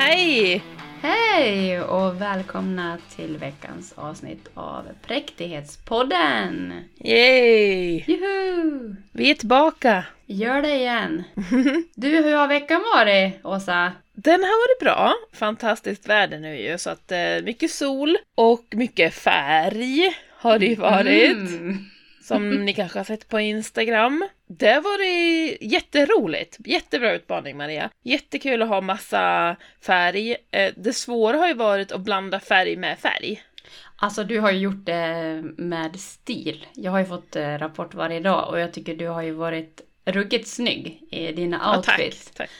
Hej! Hej och välkomna till veckans avsnitt av Präktighetspodden! Yay! Juhu! Vi är tillbaka. Gör det igen! Du, hur har veckan varit, Åsa? Den har varit bra. Fantastiskt väder nu ju, så att eh, mycket sol och mycket färg har det ju varit. Mm. Som ni kanske har sett på Instagram. Det har varit jätteroligt. Jättebra utmaning Maria. Jättekul att ha massa färg. Eh, Det svåra har ju varit att blanda färg med färg. Alltså, du har ju gjort det med stil. Jag har ju fått eh, rapport varje dag och jag tycker du har ju varit ruggigt snygg i dina Ja, tack, outfits. tack.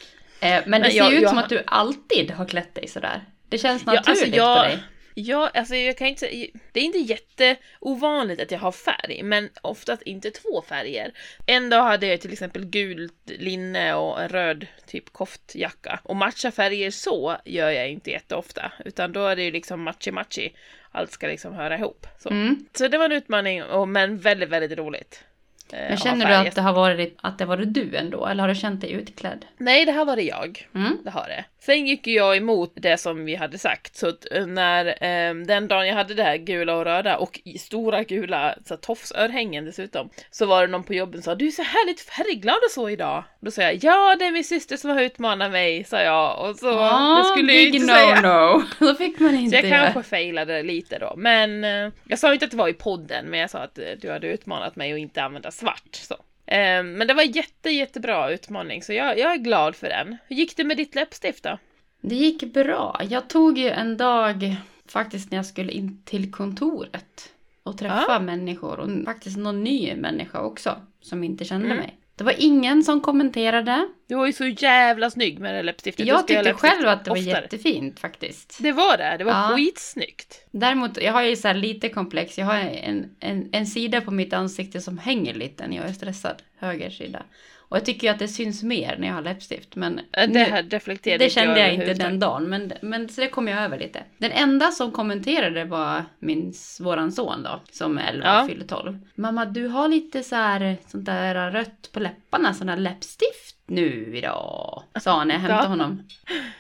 Eh, Men det Men ser ju ut jag som att du alltid har klätt dig sådär. Det känns Ja, naturligt alltså, jag- på dig. Ja, alltså jag kan inte det är inte jätteovanligt att jag har färg, men oftast inte två färger. En dag hade jag till exempel gult linne och en röd typ koftjacka. Och matcha färger så gör jag inte jätteofta, utan då är det ju liksom matchy-matchy. Allt ska liksom höra ihop. Så, Mm. så det var en utmaning, men väldigt, väldigt roligt. Eh, Men känner du att det har varit, att det varit du ändå? Eller har du känt dig utklädd? Nej, det här var det jag. Mm. Det har det. Sen gick jag emot det som vi hade sagt, så att eh, när eh, den dagen jag hade det här gula och röda och i stora gula så här, tofsörhängen dessutom, så var det någon på jobben som sa du är så härligt färgglad och så idag. Då sa jag ja, det är min syster som har utmanat mig, sa jag och så det skulle jag inte no säga. no. Då fick man Så inte jag göra. kanske failade lite då, men eh, jag sa inte att det var i podden, men jag sa att eh, du hade utmanat mig att inte använda svart. Så. Eh, men det var jätte, jättebra utmaning, så jag, jag är glad för den. Hur gick det med ditt läppstift då? Det gick bra. Jag tog ju en dag faktiskt när jag skulle in till kontoret och träffa Ja. människor och faktiskt någon ny människa också som inte kände Mm. mig. Det var ingen som kommenterade. Du var ju så jävla snygg med det läppstiftet. Jag tyckte själv att det var oftare. jättefint faktiskt. Det var det, det var Ja. skitsnyggt. Däremot, jag har ju så lite komplex. Jag har en, en, en sida på mitt ansikte som hänger lite när jag är stressad. Höger sida. Och jag tycker ju att det syns mer när jag har läppstift. Men Det nu- reflekterade Det kände jag inte överhuvudtaget. den dagen, men, men så det kom jag över lite. Den enda som kommenterade var min, våran son då, som är 11 Ja. fyller 12. Mamma, du har lite så här, sånt där rött på läpparna, sån där läppstift nu idag. Sa han när jag hämtade Ja. honom.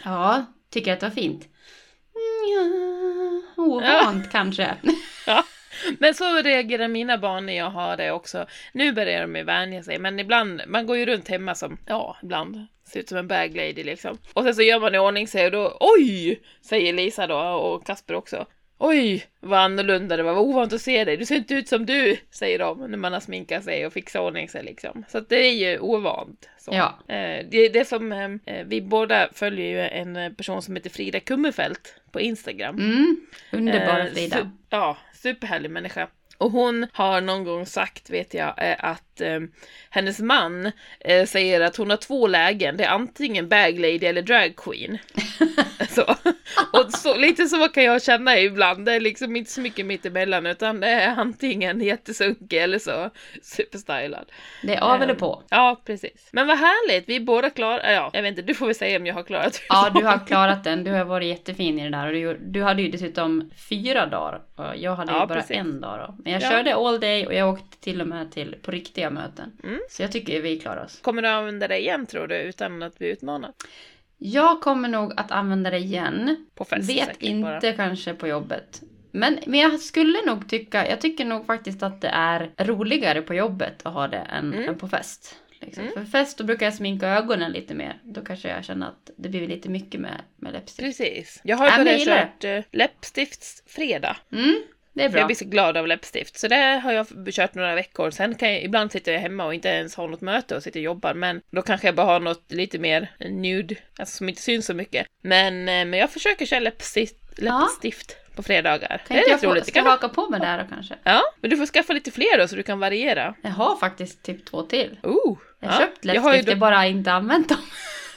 Ja, tycker att det var fint. Mm, ja, ovant kanske. Ja. Men så reagerar mina barn när jag har det också. Nu börjar de ju vänja sig, men ibland, man går ju runt hemma som, ja, ibland, ser ut som en bag lady liksom. Och sen så gör man i ordning sig och då, oj, säger Lisa då och Kasper också. Oj, vad annorlunda det var, vad ovant att se dig, du ser inte ut som du, säger de när man har sminkat sig och fixat ordning sig liksom. Så att det är ju ovant. Så. Ja. Eh, det, det som, eh, vi båda följer ju en person som heter Frida Kummerfelt på Instagram. Mm, underbara Eh, Frida. su- ja, superhärlig människa. Och hon har någon gång sagt, vet jag, eh, att eh, hennes man eh, säger att hon har två lägen. Det är antingen bag lady eller drag queen. så. Och så, lite så kan jag känna ibland. Det är liksom inte så mycket mittemellan utan det är antingen jättesunkig eller så superstylad. Det är av eller Ehm, på. Ja, precis. Men vad härligt, vi är båda klara. Ja, jag vet inte, du får väl säga om jag har klarat Ja, du har klarat den. Du har varit jättefin i det där. Och du, du hade ju dessutom fyra dagar. Och jag hade ju Ja, bara precis. en dag då. Men jag Ja. körde all day och jag åkte till och med till på riktiga möten. Mm. Så jag tycker vi klarar oss. Kommer du använda det igen tror du, utan att bli utmanad? Jag kommer nog att använda det igen. På fest Vet säkert inte bara. kanske på jobbet. Men, men jag skulle nog tycka, jag tycker nog faktiskt att det är roligare på jobbet att ha det än, Mm. än på fest. Liksom. Mm. För fest då brukar jag sminka ögonen lite mer. Då kanske jag känner att det blir lite mycket med, med läppstift. Precis. Jag har ju börjat kört uh, läppstiftsfredag. Mm, det är För jag blir så glad av läppstift. Så det har jag kört några veckor. Sen kan jag, ibland sitter jag hemma och inte ens har något möte och sitter och jobbar. Men då kanske jag bara har något lite mer nude, alltså som inte syns så mycket. Men, eh, men jag försöker köra läppstift, Ja. läppstift på fredagar. Kan det är inte jag roligt. Ska kan haka på med där då kanske? Ja, men du får skaffa lite fler då så du kan variera. Jag har faktiskt typ två till. Oh, Jag har ja. köpt jag har, ju läppstift, jag då, bara inte använt dem.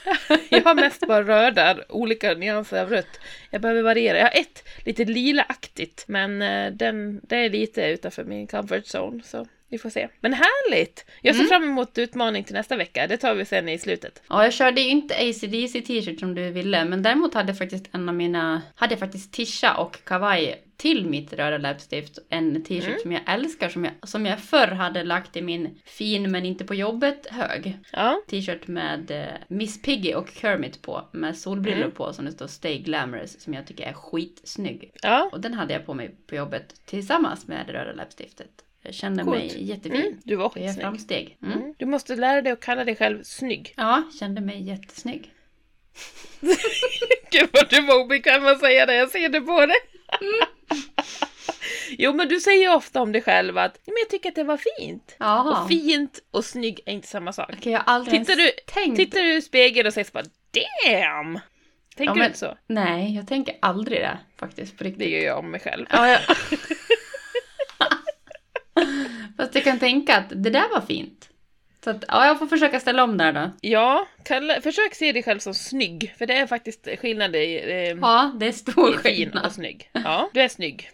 jag har mest bara röda, olika nyanser av rött. Jag behöver variera. Jag har ett lite lilaaktigt, men eh, den, det är lite utanför min comfort zone. Så vi får se. Men härligt! Jag ser Mm. fram emot utmaning till nästa vecka. Det tar vi sen i slutet. Ja, jag körde ju inte ACDC t-shirt som du ville, men däremot hade faktiskt en av mina, hade faktiskt tisha och kavaj till mitt röda läppstift. En t-shirt Mm. som jag älskar, som jag, som jag förr hade lagt i min fin men inte på jobbet hög. Ja, T-shirt med eh, Miss Piggy och Kermit på, med solbrillor Mm. på som det står Stay Glamorous, som jag tycker är skitsnygg. ja. Och den hade jag på mig på jobbet tillsammans med det röda läppstiftet. Jag kände Coolt. mig jättefin. Mm, du var Det är skitsnygg. framsteg. Mm. Mm. Du måste lära dig att kalla dig själv snygg. Ja, kände mig jättesnygg. Gud vad du var obekväm att säga det, jag ser det på dig. jo men du säger ju ofta om dig själv att "Ja, men jag tycker att det var fint. Jaha. Och fint och snygg är inte samma sak. Okej, jag har aldrig Tittar du, tänkt. tittar du i spegeln och säger så bara damn! Tänker Ja, du men- inte så? Nej, jag tänker aldrig det faktiskt på riktigt. Det gör jag om mig själv. Ja, jag... Fast jag kan tänka att det där var fint. Så att, ja, jag får försöka ställa om där då. Ja, kalla, försök se dig själv som snygg, för det är faktiskt skillnad i, eh, Ja, det är stor i fin skillnad. och snygg. Ja, du är snygg.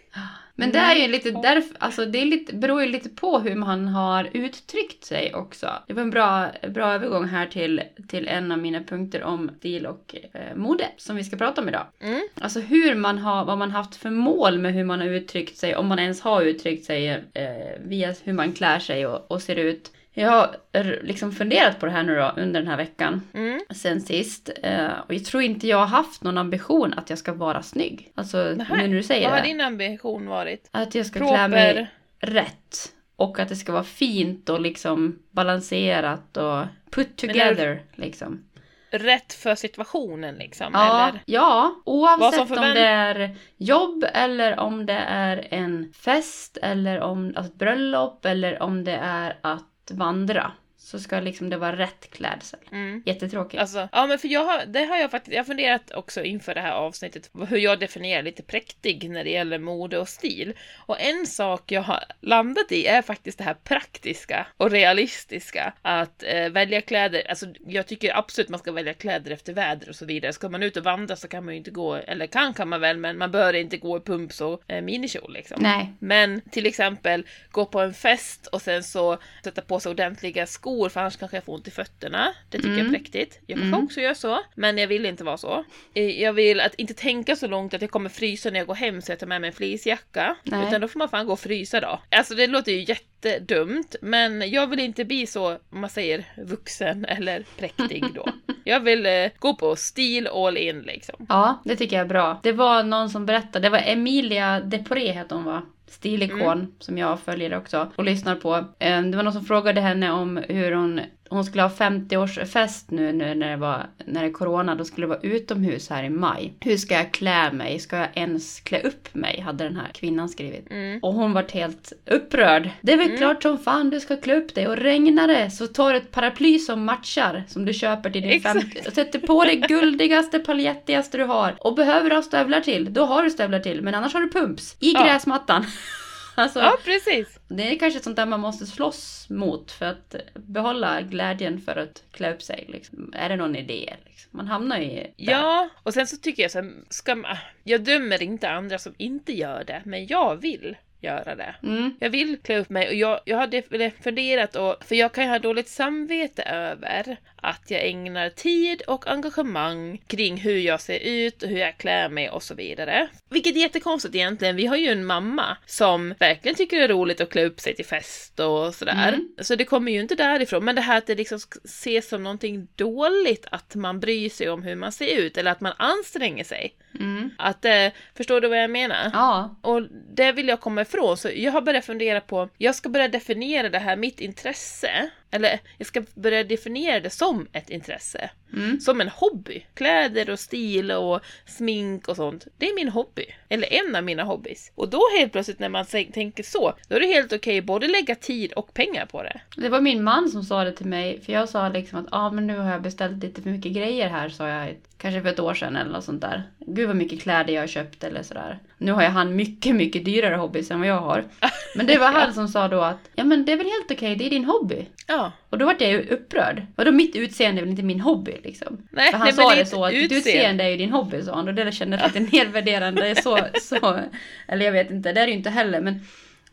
Men det är ju lite därför, alltså det är lite, beror ju lite på hur man har uttryckt sig också. Det var en bra, bra övergång här till, till en av mina punkter om stil och eh, mode som vi ska prata om idag. Mm. Alltså hur man har, vad man haft för mål med hur man har uttryckt sig, om man ens har uttryckt sig eh, via hur man klär sig och, och ser ut. Jag har liksom funderat på det här nu då under den här veckan Mm. sen sist. Eh, och jag tror inte jag har haft någon ambition att jag ska vara snygg. Alltså nu när du säger Vad det. har din ambition varit? Att jag ska klä mig Proper? rätt. Och att det ska vara fint och liksom balanserat och put together liksom. Rätt för situationen liksom? Ja, Eller? ja, Vad oavsett om det är jobb eller om det är en fest eller om alltså ett bröllop eller om det är att vandra. Så ska liksom det vara rätt klädsel. Mm. Jättetråkigt. Alltså, ja men för jag har, det har jag faktiskt, jag har funderat också inför det här avsnittet, hur jag definierar lite präktig när det gäller mode och stil. Och en sak jag har landat i är faktiskt det här praktiska och realistiska. Att eh, välja kläder, alltså jag tycker absolut man ska välja kläder efter väder och så vidare. Ska man ut och vandra så kan man ju inte gå, eller kan kan man väl, men man bör inte gå i pumps och eh, minikjol liksom. Nej. Men till exempel gå på en fest och sen så sätta på sig ordentliga skor för annars kanske jag får ont i fötterna. Det tycker jag Mm. är präktigt. Jag kanske Mm. också gör så, men jag vill inte vara så. Jag vill att inte tänka så långt att jag kommer frysa när jag går hem så jag tar med mig en fleecejacka. Nej. Utan då får man fan gå och frysa då. Alltså det låter ju jättedumt, men jag vill inte bli så, om man säger vuxen eller präktig då. jag vill eh, gå på stil all in liksom. Ja, det tycker jag är bra. Det var någon som berättade, det var Emilia Deporé hette hon va? Stilikon Mm. som jag följer också och lyssnar på. Eh, Det var någon som frågade henne om hur hon, hon skulle ha 50-årsfest nu, nu när det var när det är corona. Då skulle det vara utomhus här i maj. Hur ska jag klä mig? Ska jag ens klä upp mig? Hade den här kvinnan skrivit. Mm. Och hon var helt upprörd. Det är väl Mm. klart som fan du ska klä upp dig och regnar det så tar du ett paraply som matchar som du köper till din Exakt. 50 och sätter på det guldigaste paljettigaste du har. Och behöver du ha stövlar till, då har du stövlar till. Men annars har du pumps i Ja. gräsmattan. alltså, Ja, precis det är kanske sånt där man måste slåss mot för att behålla glädjen för att klä upp sig. Liksom. Är det någon idé? Liksom? Man hamnar ju där. Ja, och sen så tycker jag så här, ska man, jag dömer inte andra som inte gör det, men jag vill göra det. Mm. Jag vill klä upp mig och jag, jag hade funderat, och, för jag kan ju ha dåligt samvete över att jag ägnar tid och engagemang kring hur jag ser ut och hur jag klär mig och så vidare. Vilket är jättekonstigt egentligen. Vi har ju en mamma som verkligen tycker det är roligt att klä upp sig till fest och sådär. Mm. Så det kommer ju inte därifrån. Men det här att det liksom ses som någonting dåligt att man bryr sig om hur man ser ut eller att man anstränger sig. Mm. Att, eh, förstår du vad jag menar? Ja. Och det vill jag komma ifrån, så jag har börjat fundera på, jag ska börja definiera det här, mitt intresse, eller jag ska börja definiera det som ett intresse. Mm. Som en hobby. Kläder och stil och smink och sånt. Det är min hobby. Eller en av mina hobbys. Och då helt plötsligt när man tänker så, då är det helt okej både lägga tid och pengar på det. Det var min man som sa det till mig, för jag sa liksom att ah, men nu har jag beställt lite för mycket grejer här, sa jag kanske för ett år sedan eller något sånt där. Gud vad mycket kläder jag har köpt eller sådär. Nu har ju han mycket, mycket dyrare hobbys än vad jag har. Men det var han som sa då att ja men det är väl helt okej, det är din hobby. Ja. Och då vart jag ju upprörd. Och då mitt utseende är väl inte min hobby liksom. Nej, För han nej, sa det så att ditt utseende. utseende är ju din hobby sa han. Och det kändes lite nedvärderande. Så, så, eller jag vet inte, det är det ju inte heller. Men,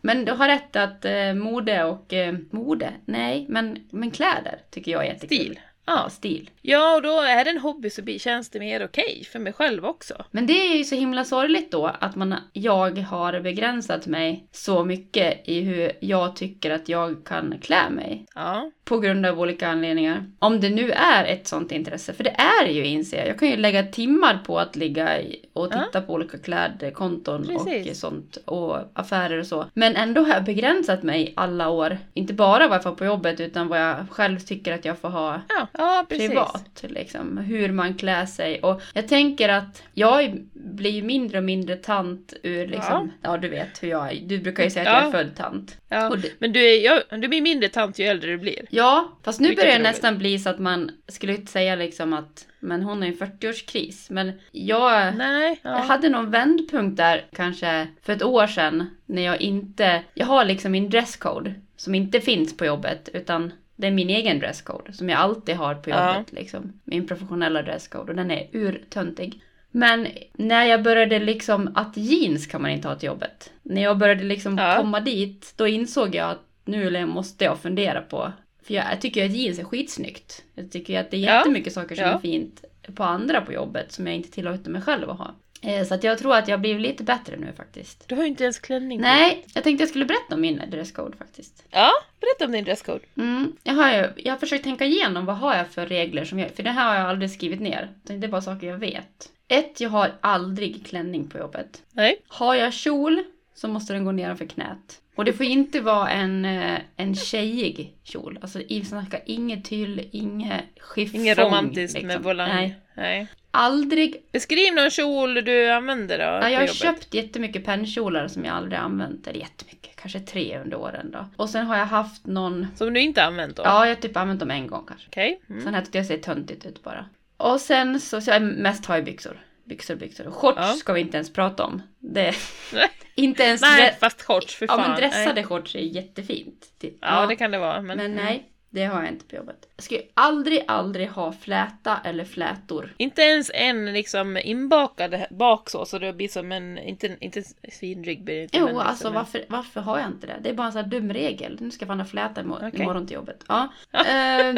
Men du har rätt att eh, mode och... Eh, mode? Nej, men, men kläder tycker jag är jättekul. Stil. Ja, stil. Ja, och då är det en hobby så känns det mer okej för mig själv också. Men det är ju så himla sorgligt då att man, jag har begränsat mig så mycket i hur jag tycker att jag kan klä mig. Ja, På grund av olika anledningar. Om det nu är ett sånt intresse, för det är det ju inser jag. Jag kan ju lägga timmar på att ligga och Ja. titta på olika klädkonton och Precis. sånt. Och affärer och så. Men ändå har jag begränsat mig alla år. Inte bara vad jag får på jobbet utan vad jag själv tycker att jag får ha ja, ja precis. privat. Liksom, hur man klär sig. Och jag tänker att jag blir ju mindre och mindre tant ur liksom, ja, du vet hur jag är. Du brukar ju säga att Ja. jag är född tant. Ja. Det, Men du, är, jag, du blir mindre tant ju äldre du blir. ja, fast nu Vilket börjar det nästan bli så att man skulle inte säga liksom att men hon har ju en 40-årskris. Men jag, Nej. jag Ja. hade någon vändpunkt där kanske för ett år sedan när jag inte, jag har liksom min dresscode som inte finns på jobbet utan det är min egen dresscode som jag alltid har på Ja. jobbet liksom. Min professionella dresscode och den är urtöntig. Men när jag började liksom att jeans kan man inte ha till jobbet. När jag började liksom Ja. komma dit då insåg jag att nu måste jag fundera på för jag, jag tycker att jeans är skitsnyggt. Jag tycker att det är Ja. jättemycket saker som Ja. är fint på andra på jobbet som jag inte tillåter mig själv att ha. Eh, Så att jag tror att jag blir lite bättre nu faktiskt. Du har ju inte ens klänning. Nej, jag tänkte jag skulle berätta om min dresscode faktiskt. Ja, berätta om din dresscode. Mm, jag, har ju, jag har försökt tänka igenom vad har jag för regler som jag, för det här har jag aldrig skrivit ner. Det är bara saker jag vet. Ett, jag har aldrig klänning på jobbet. Nej. Har jag kjol så måste den gå nedanför knät. Och det får inte vara en, eh, en tjejig kjol. Alltså i snackar inget tyll, inget chiffong. Inget romantiskt liksom. med volang. Nej. Nej. Aldrig. Beskriv någon kjol du använder då Ja, jag har köpt jättemycket pennkjolar som jag aldrig använt. Eller jättemycket, kanske tre under åren då. Och sen har jag haft någon... Som du inte använt då? Ja, jag har typ använt dem en gång kanske. Okej. Mm. Sen här tyckte jag ser töntigt ut bara. Och sen så, så jag mest har jag byxor. Byxor, byxor. Shorts Ja. ska vi inte ens prata om. Det inte ens... Nej, fast shorts för ja fan. men dressade Nej. shorts är jättefint. Typ. Ja, det kan det vara. Men, Men mm. nej, det har jag inte på jobbet. Jag ska ju aldrig, aldrig ha fläta eller flätor. Inte ens en liksom inbakad bak så, så det blir som en, inte, inte svinrygg blir det inte. Jo, liksom alltså varför, varför har jag inte det? Det är bara en sån här dum regel. Nu ska jag fan ha fläta imorgon, Okej. imorgon till jobbet. Ja. Ehm,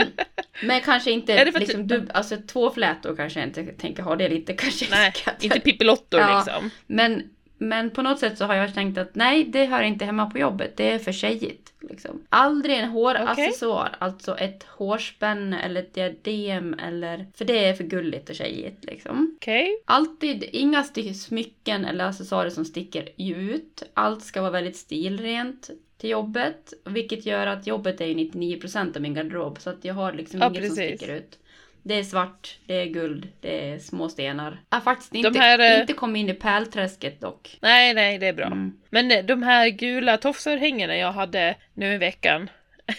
men kanske inte liksom du- dub, alltså två flätor kanske jag inte tänker ha. Det är lite kanske Nej, inte Pippilottor Ja. liksom. Men, men på något sätt så har jag tänkt att nej, det hör inte hemma på jobbet. Det är för tjejigt. Liksom. Aldrig en håraccessoar, alltså ett hårspänne eller ett diadem eller... För det är för gulligt och tjejigt liksom. Okej. Alltid inga smycken eller accessoarer som sticker ut. Allt ska vara väldigt stilrent till jobbet. Vilket gör att jobbet är ju 99% av min garderob. Så att jag har liksom Ja, inget som precis. sticker ut. Det är svart, det är guld, det är små stenar. Jag har faktiskt inte, här, eh, inte kommit in i pärlträsket dock. Nej, nej, det är bra. Mm. Men eh, de här gula tofsörhängena jag hade nu i veckan.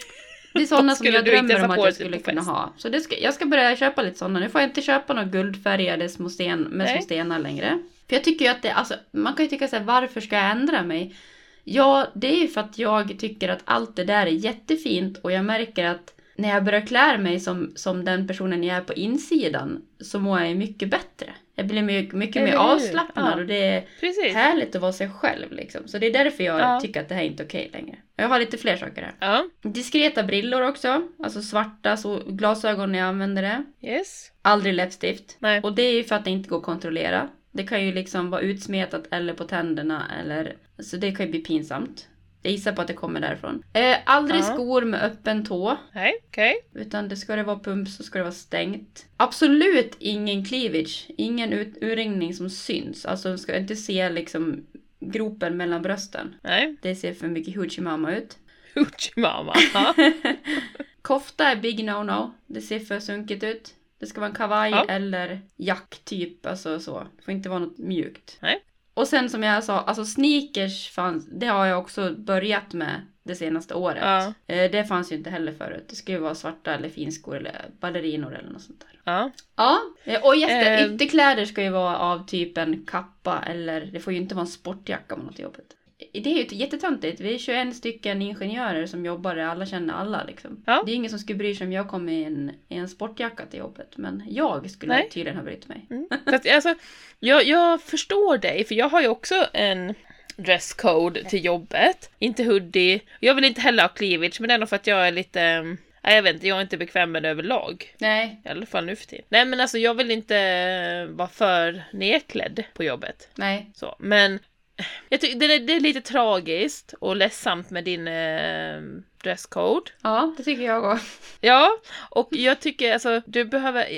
Det är sådana som jag drömmer om att jag skulle kunna ha. Så det ska, jag ska börja köpa lite sådana. Nu får jag inte köpa några guldfärgade små sten med Nej. små stenar längre. För jag tycker ju att det, alltså, man kan ju tycka så här, varför ska jag ändra mig? Ja, det är ju för att jag tycker att allt det där är jättefint och jag märker att när jag börjar klä mig som, som den personen jag är på insidan så mår jag mycket bättre. Jag blir mycket, mycket mer avslappnad Ja. och det är Precis. härligt att vara sig själv liksom. Så det är därför jag Ja. tycker att det här är inte okej längre. Jag har lite fler saker här. Ja, Diskreta brillor också. Alltså svarta så glasögon när jag använder det. yes. Aldrig läppstift. Nej. Och det är ju för att det inte går att kontrollera. Det kan ju liksom vara utsmetat eller på tänderna eller... Så det kan ju bli pinsamt. Jag gissar på att det kommer därifrån. Eh, aldrig Ja. skor med öppen tå. Nej, okej. Utan det ska det vara pump så ska det vara stängt. Absolut ingen cleavage. Ingen ut- urringning som syns. Alltså ska inte se liksom gropen mellan brösten. Nej. Det ser för mycket hoochie mamma ut. Mamma. Kofta är big no-no. Det ser för sunkigt ut. Det ska vara en kavaj Ja. eller jack typ, alltså så. Det får inte vara något mjukt. Nej. Och sen som jag sa, alltså sneakers fanns, det har jag också börjat med det senaste året. Ja. Eh, Det fanns ju inte heller förut. Det skulle ju vara svarta eller finskor eller ballerinor eller något sånt där. ja. Ja, eh, och just det, Eh. ytterkläder ska ju vara av typen kappa eller det får ju inte vara en sportjacka man har till jobbet. Det är ju jättetöntigt. Vi är 21 stycken ingenjörer som jobbar där alla känner alla liksom. Ja. Det är ingen som skulle bry sig om jag kom i en, i en sportjacka till jobbet. Men jag skulle Nej. tydligen ha brytt mig. Mm. Fast, alltså, jag, jag förstår dig, för jag har ju också en dresscode till jobbet. Inte hoodie. Jag vill inte heller ha cleavage, men det är nog för att jag är lite... mm, Nej, jag vet inte, jag är inte bekväm med det överlag. Nej, I alla fall nu för tiden. Nej men alltså jag vill inte vara för nedklädd på jobbet. nej. Så, men jag tycker det, är- det är lite tragiskt och ledsamt med din eh, dresscode. Ja, det tycker jag också. Ja, och jag tycker alltså, du behöver,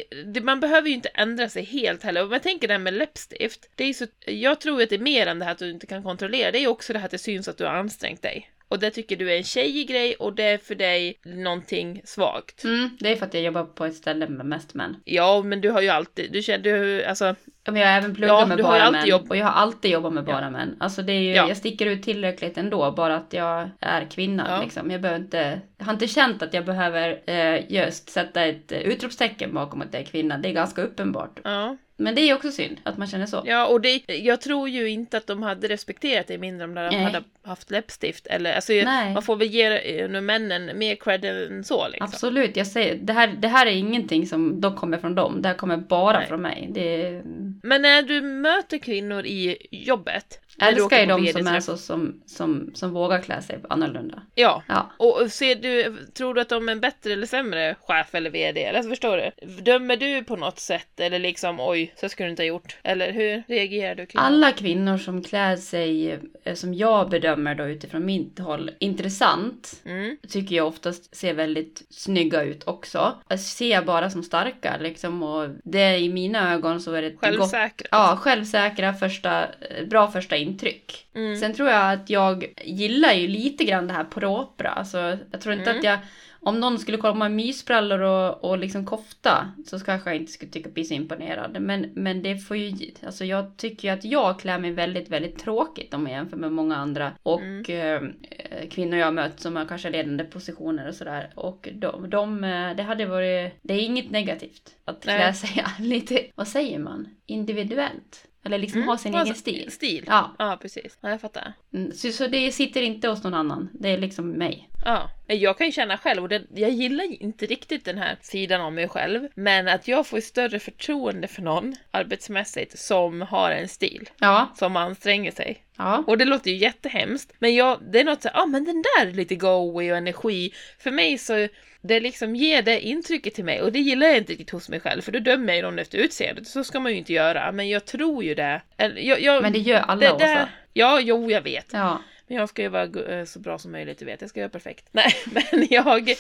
man behöver ju inte ändra sig helt heller. Om jag tänker det här med läppstift, det är så, jag tror att det är mer än det här att du inte kan kontrollera, det är också det här att det syns att du har ansträngt dig. Och det tycker du är en tjejig grej och det är för dig någonting svagt. Mm, det är för att jag jobbar på ett ställe med mest män. Ja, men du har ju alltid, du känner, du, alltså, Ja, Men jag har även pluggat Ja, med du har ju bara alltid män. jobb- Och jag har alltid jobbat med bara män. Alltså det är ju, Ja. jag sticker ut tillräckligt ändå, bara att jag är kvinna Ja. liksom. Jag behöver inte, jag har inte känt att jag behöver eh, just sätta ett eh, utropstecken bakom att jag är kvinna. Det är ganska uppenbart. ja. Men det är ju också synd att man känner så. Ja, och det, jag tror ju inte att de hade respekterat dig mindre om de Nej. hade haft läppstift. Eller, alltså, Nej. man får väl ge eh, nu männen mer cred än så liksom. Absolut, jag säger, det här, det här är ingenting som då kommer från dem. Det här kommer bara Nej. från mig. Det Men när du möter kvinnor i jobbet. Jag älskar ju de som är så som, som, som vågar klä sig annorlunda. Ja. Ja. Och ser du, tror du att de är en bättre eller sämre chef eller VD? Eller alltså, förstår du? Dömer du på något sätt? Eller liksom oj, så skulle du inte ha gjort? Eller hur reagerar du kring? Alla kvinnor som klär sig, eh, som jag bedömer då utifrån mitt håll, intressant, Mm. tycker jag oftast ser väldigt snygga ut också. Jag ser bara som starka liksom och det i mina ögon så är det ett gott, Självsäkra. Ja, självsäkra första, eh, bra första intryck. Mm. Sen tror jag att jag gillar ju lite grann det här propra. Alltså, jag tror inte Mm. att jag, om någon skulle komma i mysbrallor och, och liksom kofta så kanske jag inte skulle tycka bli så imponerad. Men, men det får ju, alltså jag tycker ju att jag klär mig väldigt, väldigt tråkigt om jag jämför med många andra. Och Mm. eh, kvinnor jag har mött som har kanske ledande positioner och sådär. Och de, de, eh, det hade varit, det är inget negativt att klä sig lite, vad säger man, individuellt. Eller liksom Mm. ha sin egen stil. Stil. Ja. Ja, precis. Ja, jag fattar. Mm, Så, så det sitter inte hos någon annan. Det är liksom mig. Ja, jag kan ju känna själv, och det, jag gillar inte riktigt den här sidan av mig själv, men att jag får större förtroende för någon arbetsmässigt som har en stil, Ja, som anstränger sig. ja. Och det låter ju jättehemskt, men jag, det är något så ja ah, men den där är lite goey och energi. För mig så, det liksom ger det intrycket till mig och det gillar jag inte riktigt hos mig själv, för då dömer jag ju någon efter utseendet, så ska man ju inte göra, men jag tror ju det. Eller, jag, jag, Men det gör alla det, det, Ja, jo, jag vet. Ja. Jag ska ju vara eh, så bra som möjligt, du vet. Jag ska göra perfekt. Nej, men jag...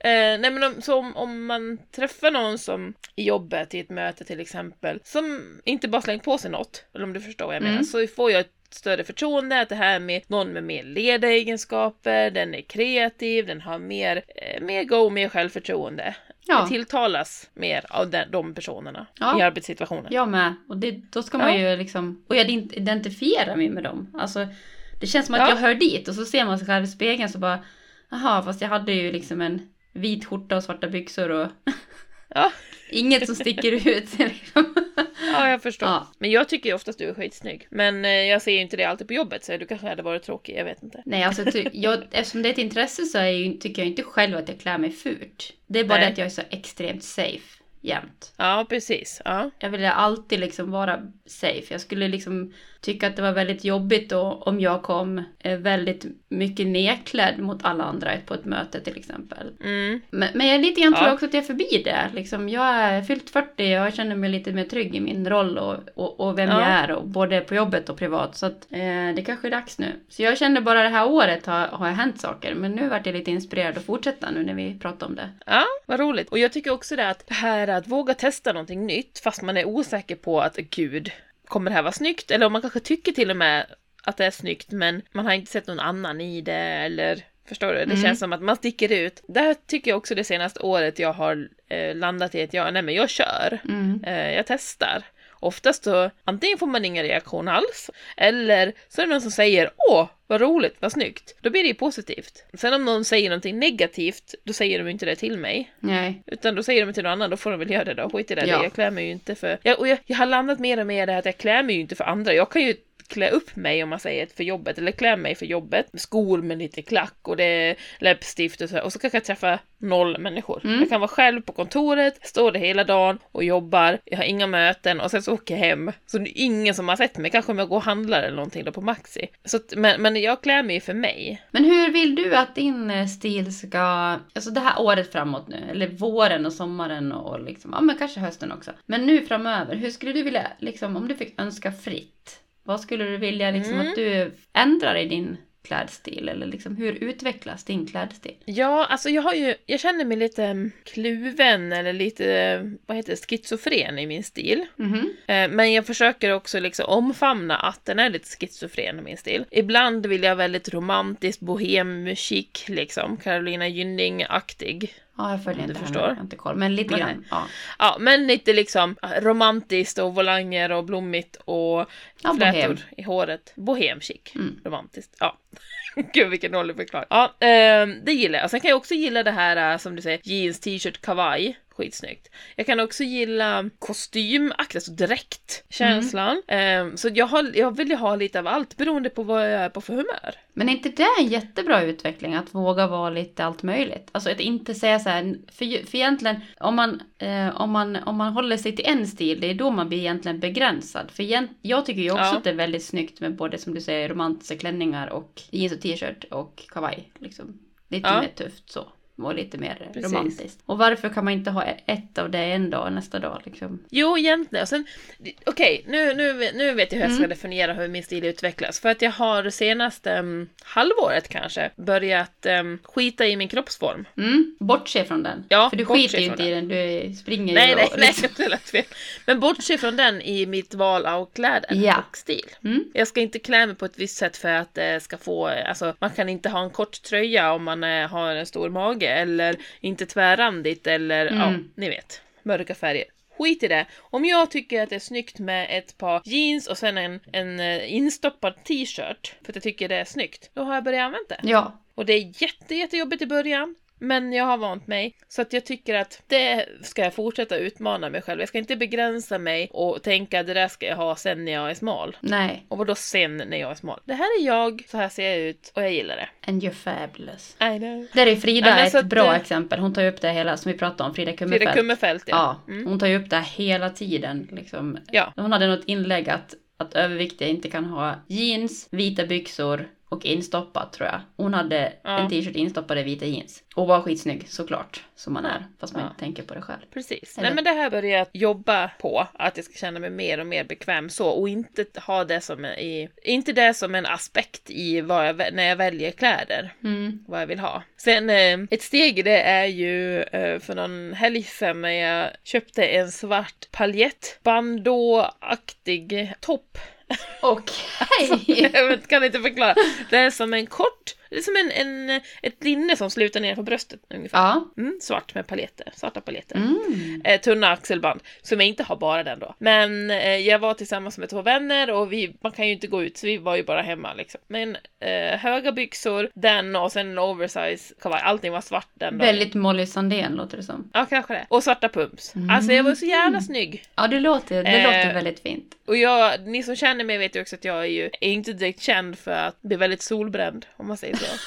Eh, nej men om, så om, om man träffar någon som i jobbet, i ett möte till exempel, som inte bara slängt på sig något, eller om du förstår vad jag menar, Mm. så får jag ett större förtroende att det här med någon med mer ledaregenskaper, den är kreativ, den har mer, eh, mer go, mer självförtroende. Ja. Jag tilltalas mer av den, de personerna Ja. i arbetssituationen. Jag med. Och det, då ska man Ja. ju liksom... Och jag ident- identifierar mig med dem. Alltså, det känns som att Ja. jag hör dit och så ser man sig själv i spegeln så bara... Jaha, fast jag hade ju liksom en vit skjorta och svarta byxor och Ja. inget som sticker ut. liksom. Ja, jag förstår. Ja. Men jag tycker ju oftast du är skitsnygg. Men eh, jag ser ju inte det alltid på jobbet, så du kanske hade varit tråkig, jag vet inte. Nej, alltså jag, eftersom det är ett intresse så är tycker jag inte själv att jag klär mig fult. Det är bara Nej. det att jag är så extremt safe jämt. Ja, precis. Ja. Jag ville alltid liksom vara safe. Jag skulle liksom tycka att det var väldigt jobbigt då om jag kom eh, väldigt mycket nedklädd mot alla andra på ett möte till exempel. Mm. Men, men jag lite grann tror Ja. jag också att jag är förbi det. Liksom, jag är fyllt 40 och jag känner mig lite mer trygg i min roll och, och, och vem Ja. jag är. Och både på jobbet och privat. Så att, eh, det kanske är dags nu. Så jag känner bara det här året har, har hänt saker. Men nu vart jag lite inspirerad att fortsätta nu när vi pratar om det. Ja, vad roligt. Och jag tycker också det att det här att våga testa någonting nytt fast man är osäker på att gud, kommer det här vara snyggt? Eller om man kanske tycker till och med att det är snyggt men man har inte sett någon annan i det eller Förstår du? Det Mm. känns som att man sticker ut. Där tycker jag också det senaste året jag har eh, landat i att jag, nej men jag kör. Mm. Eh, jag testar. Oftast så, antingen får man ingen reaktion alls, eller så är det någon som säger åh, vad roligt, vad snyggt. Då blir det ju positivt. Sen om någon säger någonting negativt, då säger de ju inte det till mig. Nej. Utan då säger de till någon annan, då får de väl göra det då. Skit i det, Ja. jag klär mig ju inte för... Jag, och jag, jag har landat mer och mer i det här att jag klär mig ju inte för andra. Jag kan ju klä upp mig om man säger för jobbet, eller klä mig för jobbet. Skor med lite klack och det är läppstift och så, och så kan jag träffa noll människor. Mm. Jag kan vara själv på kontoret, stå där hela dagen och jobbar, jag har inga möten och sen så åker jag hem. Så det är ingen som har sett mig, kanske om jag går och handlar eller någonting då på Maxi. Så att, men, men jag klär mig för mig. Men hur vill du att din eh, stil ska, alltså det här året framåt nu, eller våren och sommaren och liksom, ja men kanske hösten också. Men nu framöver, hur skulle du vilja, liksom om du fick önska fritt, vad skulle du vilja liksom Mm. att du ändrar i din klädstil? Eller liksom hur utvecklas din klädstil? Ja, alltså jag har ju, jag känner mig lite mm, kluven eller lite, vad heter det, schizofren i min stil. Eh, Men jag försöker också liksom omfamna att den är lite schizofren i min stil. Ibland vill jag väldigt romantiskt, bohemmusik liksom, Carolina Gynning-aktig. Ja, jag följer Om du inte förstår. henne, jag har inte koll. Men lite Nej. grann. Ja, Ja, men lite liksom romantiskt och volanger och blommigt och Ja, flätor bohem. i håret. Bohemchic. Mm. Romantiskt. Ja. Gud vilken dålig förklaring. Ja, ehm, det gillar jag. Sen kan jag också gilla det här äh, som du säger, jeans, t-shirt, kavaj. Skitsnyggt. Jag kan också gilla kostymaktigt, alltså dräktkänslan. Ehm, så jag, har, jag vill ju ha lite av allt beroende på vad jag är på för humör. Men är inte det en jättebra utveckling? Att våga vara lite allt möjligt? Alltså att inte säga så här, för, för egentligen om man, eh, om, man, om man håller sig till en stil, det är då man blir egentligen begränsad. För egent, jag tycker ju också Ja. att det är väldigt snyggt med både som du säger romantiska klänningar och jeans och t-shirt och kavaj. Liksom. Lite Ja. mer tufft så. Och lite mer Precis. romantiskt. Och varför kan man inte ha ett av det en dag och nästa dag liksom? Jo, egentligen. Och sen, okej, nu, nu, nu vet jag hur jag ska Mm. definiera hur min stil utvecklas. För att jag har det senaste um, halvåret kanske börjat um, skita i min kroppsform. Mm, bortse från den. Ja, För du skiter ju inte i den, du springer Nej, ju nej, och nej, liksom- det lät fel. Men bortse från den i mitt val av kläder Ja. och stil. Mm. Jag ska inte klä mig på ett visst sätt för att det ska få, alltså man kan inte ha en kort tröja om man eh, har en stor mage eller inte tvärrandigt eller ja, Mm. ni vet, mörka färger. Skit i det. Om jag tycker att det är snyggt med ett par jeans och sen en, en eh, instoppad t-shirt för att jag tycker det är snyggt, då har jag börjat använda det. Ja, Och det är jätte, jättejobbigt i början. Men jag har vant mig. Så att jag tycker att det ska jag fortsätta utmana mig själv. Jag ska inte begränsa mig och tänka att det där ska jag ha sen när jag är smal. nej. Och vadå sen när jag är smal? Det här är jag, så här ser jag ut och jag gillar det. And you're fabulous. I know. Där är Frida så ett bra eh, exempel. Hon tar ju upp det hela som vi pratade om, Frida Kummerfelt. Frida Kummerfelt ja. Ja, Mm. hon tar ju upp det hela tiden. Liksom. Ja. Hon hade något inlägg att, att överviktiga inte kan ha jeans, vita byxor och instoppat tror jag. Hon hade Ja. en t-shirt instoppad i vita jeans. Och var skitsnygg såklart, som man är. Fast man Ja. inte tänker på det själv. Precis. Eller- Nej men det här börjar jag jobba på, att jag ska känna mig mer och mer bekväm så och inte ha det som i, inte det som en aspekt i vad jag, när jag väljer kläder. Mm. vad jag vill ha. Sen eh, ett steg i det är ju eh, för någon helg sedan när jag köpte en svart paljett bandå-aktig topp. Okej! jag vet- kan inte förklara. Det är som en kort, det är som en, en, ett linne som slutar ner på bröstet ungefär. ja. Mm, svart med paljetter, svarta paljetter. Mm. Eh, tunna axelband, som jag inte har bara den då. Men eh, jag var tillsammans med två vänner och vi, man kan ju inte gå ut så vi var ju bara hemma liksom. Men eh, höga byxor, den och sen en oversize kavaj, allting var svart den dagen. Väldigt Molly Sandén låter det som. Ja, kanske det. Och svarta pumps. Alltså jag var så jävla snygg. Ja, det låter, det Eh, låter väldigt fint. Och jag, ni som känner mig vet ju också att jag är ju är inte direkt känd för att bli väldigt solbränd, om man säger så.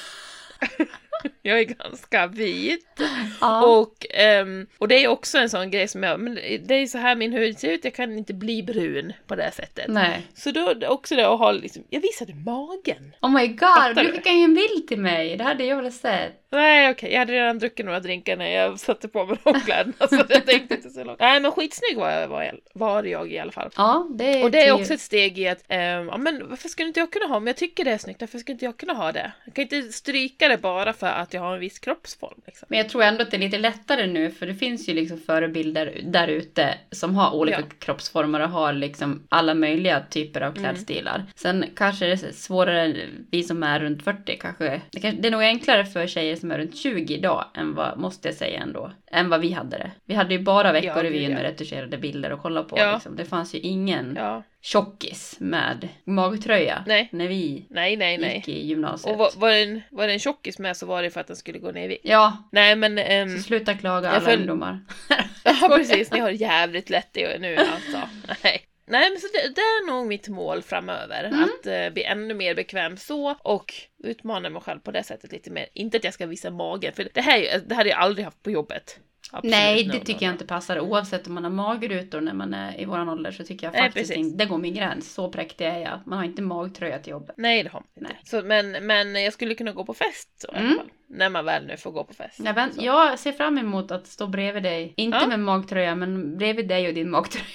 jag är ganska vit. Ja. Och, ehm, och det är också en sån grej som jag, men det är så här min hud ser ut, jag kan inte bli brun på det sättet. Nej. Så då också det att ha liksom, jag visade magen. Oh my god, Fattar du skickade ju en bild till mig. Det hade jag velat se. Nej okej, jag hade redan druckit några drinkar när jag satte på mig de kläderna så jag tänkte inte så långt. Nej men skitsnygg var jag, var, jag, var jag i alla fall. Ja, det är Och det är också ett steg i att, ehm, ja men varför skulle inte jag kunna ha, om jag tycker det är snyggt, varför skulle inte jag kunna ha det? Jag kan inte stryka det bara för att jag har en viss kroppsform. Liksom. Men jag tror ändå att det är lite lättare nu för det finns ju liksom förebilder där ute som har olika Ja. kroppsformer och har liksom alla möjliga typer av klädstilar. Sen kanske det är svårare, vi som är runt 40 kanske, det, kanske, det är nog enklare för tjejer som är runt 20 idag än vad, måste jag säga ändå, än vad vi hade det. Vi hade ju bara Veckorevyn ja. med retuscherade bilder att kolla på Ja. liksom. Det fanns ju ingen Ja, tjockis med magtröja Nej. när vi nej nej nej. gick i gymnasiet. Och var, var, det en, var det en tjockis med så var det för att den skulle gå ner i vikt. Ja, Nej men, ehm, så sluta klaga alla föll- ungdomar. ja precis, ni har jävligt lätt i nu alltså. Nej. Nej, men så det, det är nog mitt mål framöver. Mm. Att eh, bli ännu mer bekväm så och utmana mig själv på det sättet lite mer. Inte att jag ska visa magen, för det här, det här hade jag aldrig haft på jobbet. Absolut Nej, no, det no, tycker jag no. inte passar. Oavsett om man har magrutor när man är i våran ålder så tycker jag faktiskt inte, det går min gräns. Så präktig är jag. Man har inte magtröja till jobbet. Nej, det har man inte. Så, men, men jag skulle kunna gå på fest så, i alla Mm. fall. När man väl nu får gå på fest. Jag, vänt, Så. jag ser fram emot att stå bredvid dig. Inte Ja. med magtröja, men bredvid dig och din magtröja.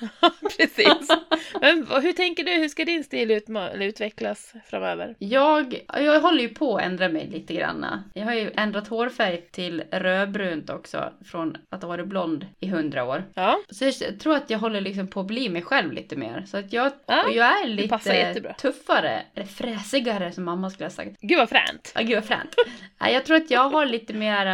Precis. Men hur tänker du? Hur ska din stil utvecklas framöver? Jag, jag håller ju på att ändra mig lite grann. Jag har ju ändrat hårfärg till rödbrunt också. Från att ha varit blond i hundra år. Ja, Så jag tror att jag håller liksom på att bli mig själv lite mer. Så att jag, Ja, och jag är lite tuffare, eller fräsigare som mamma skulle ha sagt. gud vad fränt. Ja, gud vad fränt. Jag tror att jag har lite mer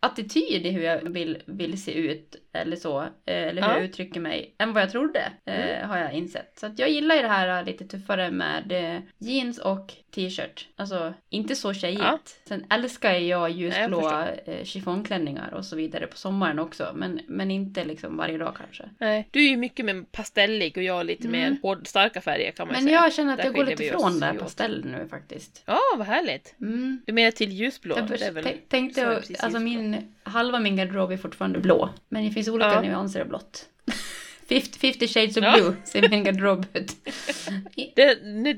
attityd i hur jag vill, vill se ut. Eller så. eh, Eller hur Ja. jag uttrycker mig. Än vad jag trodde. eh, Har jag insett. Så att jag gillar ju det här äh, lite tuffare med eh, jeans och t-shirt. Alltså inte så tjejigt. Ja. Sen älskar jag ljusblå eh, chiffongklänningar och så vidare på sommaren också. Men, men inte liksom varje dag kanske. Nej, du är ju mycket mer pastellig och jag är lite Mm. mer hård, starka färger kan man Men säga. jag känner att Där jag går lite vi oss från det här pastell nu faktiskt. Ja, vad härligt. Mm. Du menar till ljusblå? Jag det är väl... tänk- tänkte, precis alltså min, halva min garderob är fortfarande blå. Men det finns olika Ja. nyanser av blått. 50, 50 shades of Ja. blue ser min garderob ut. Det,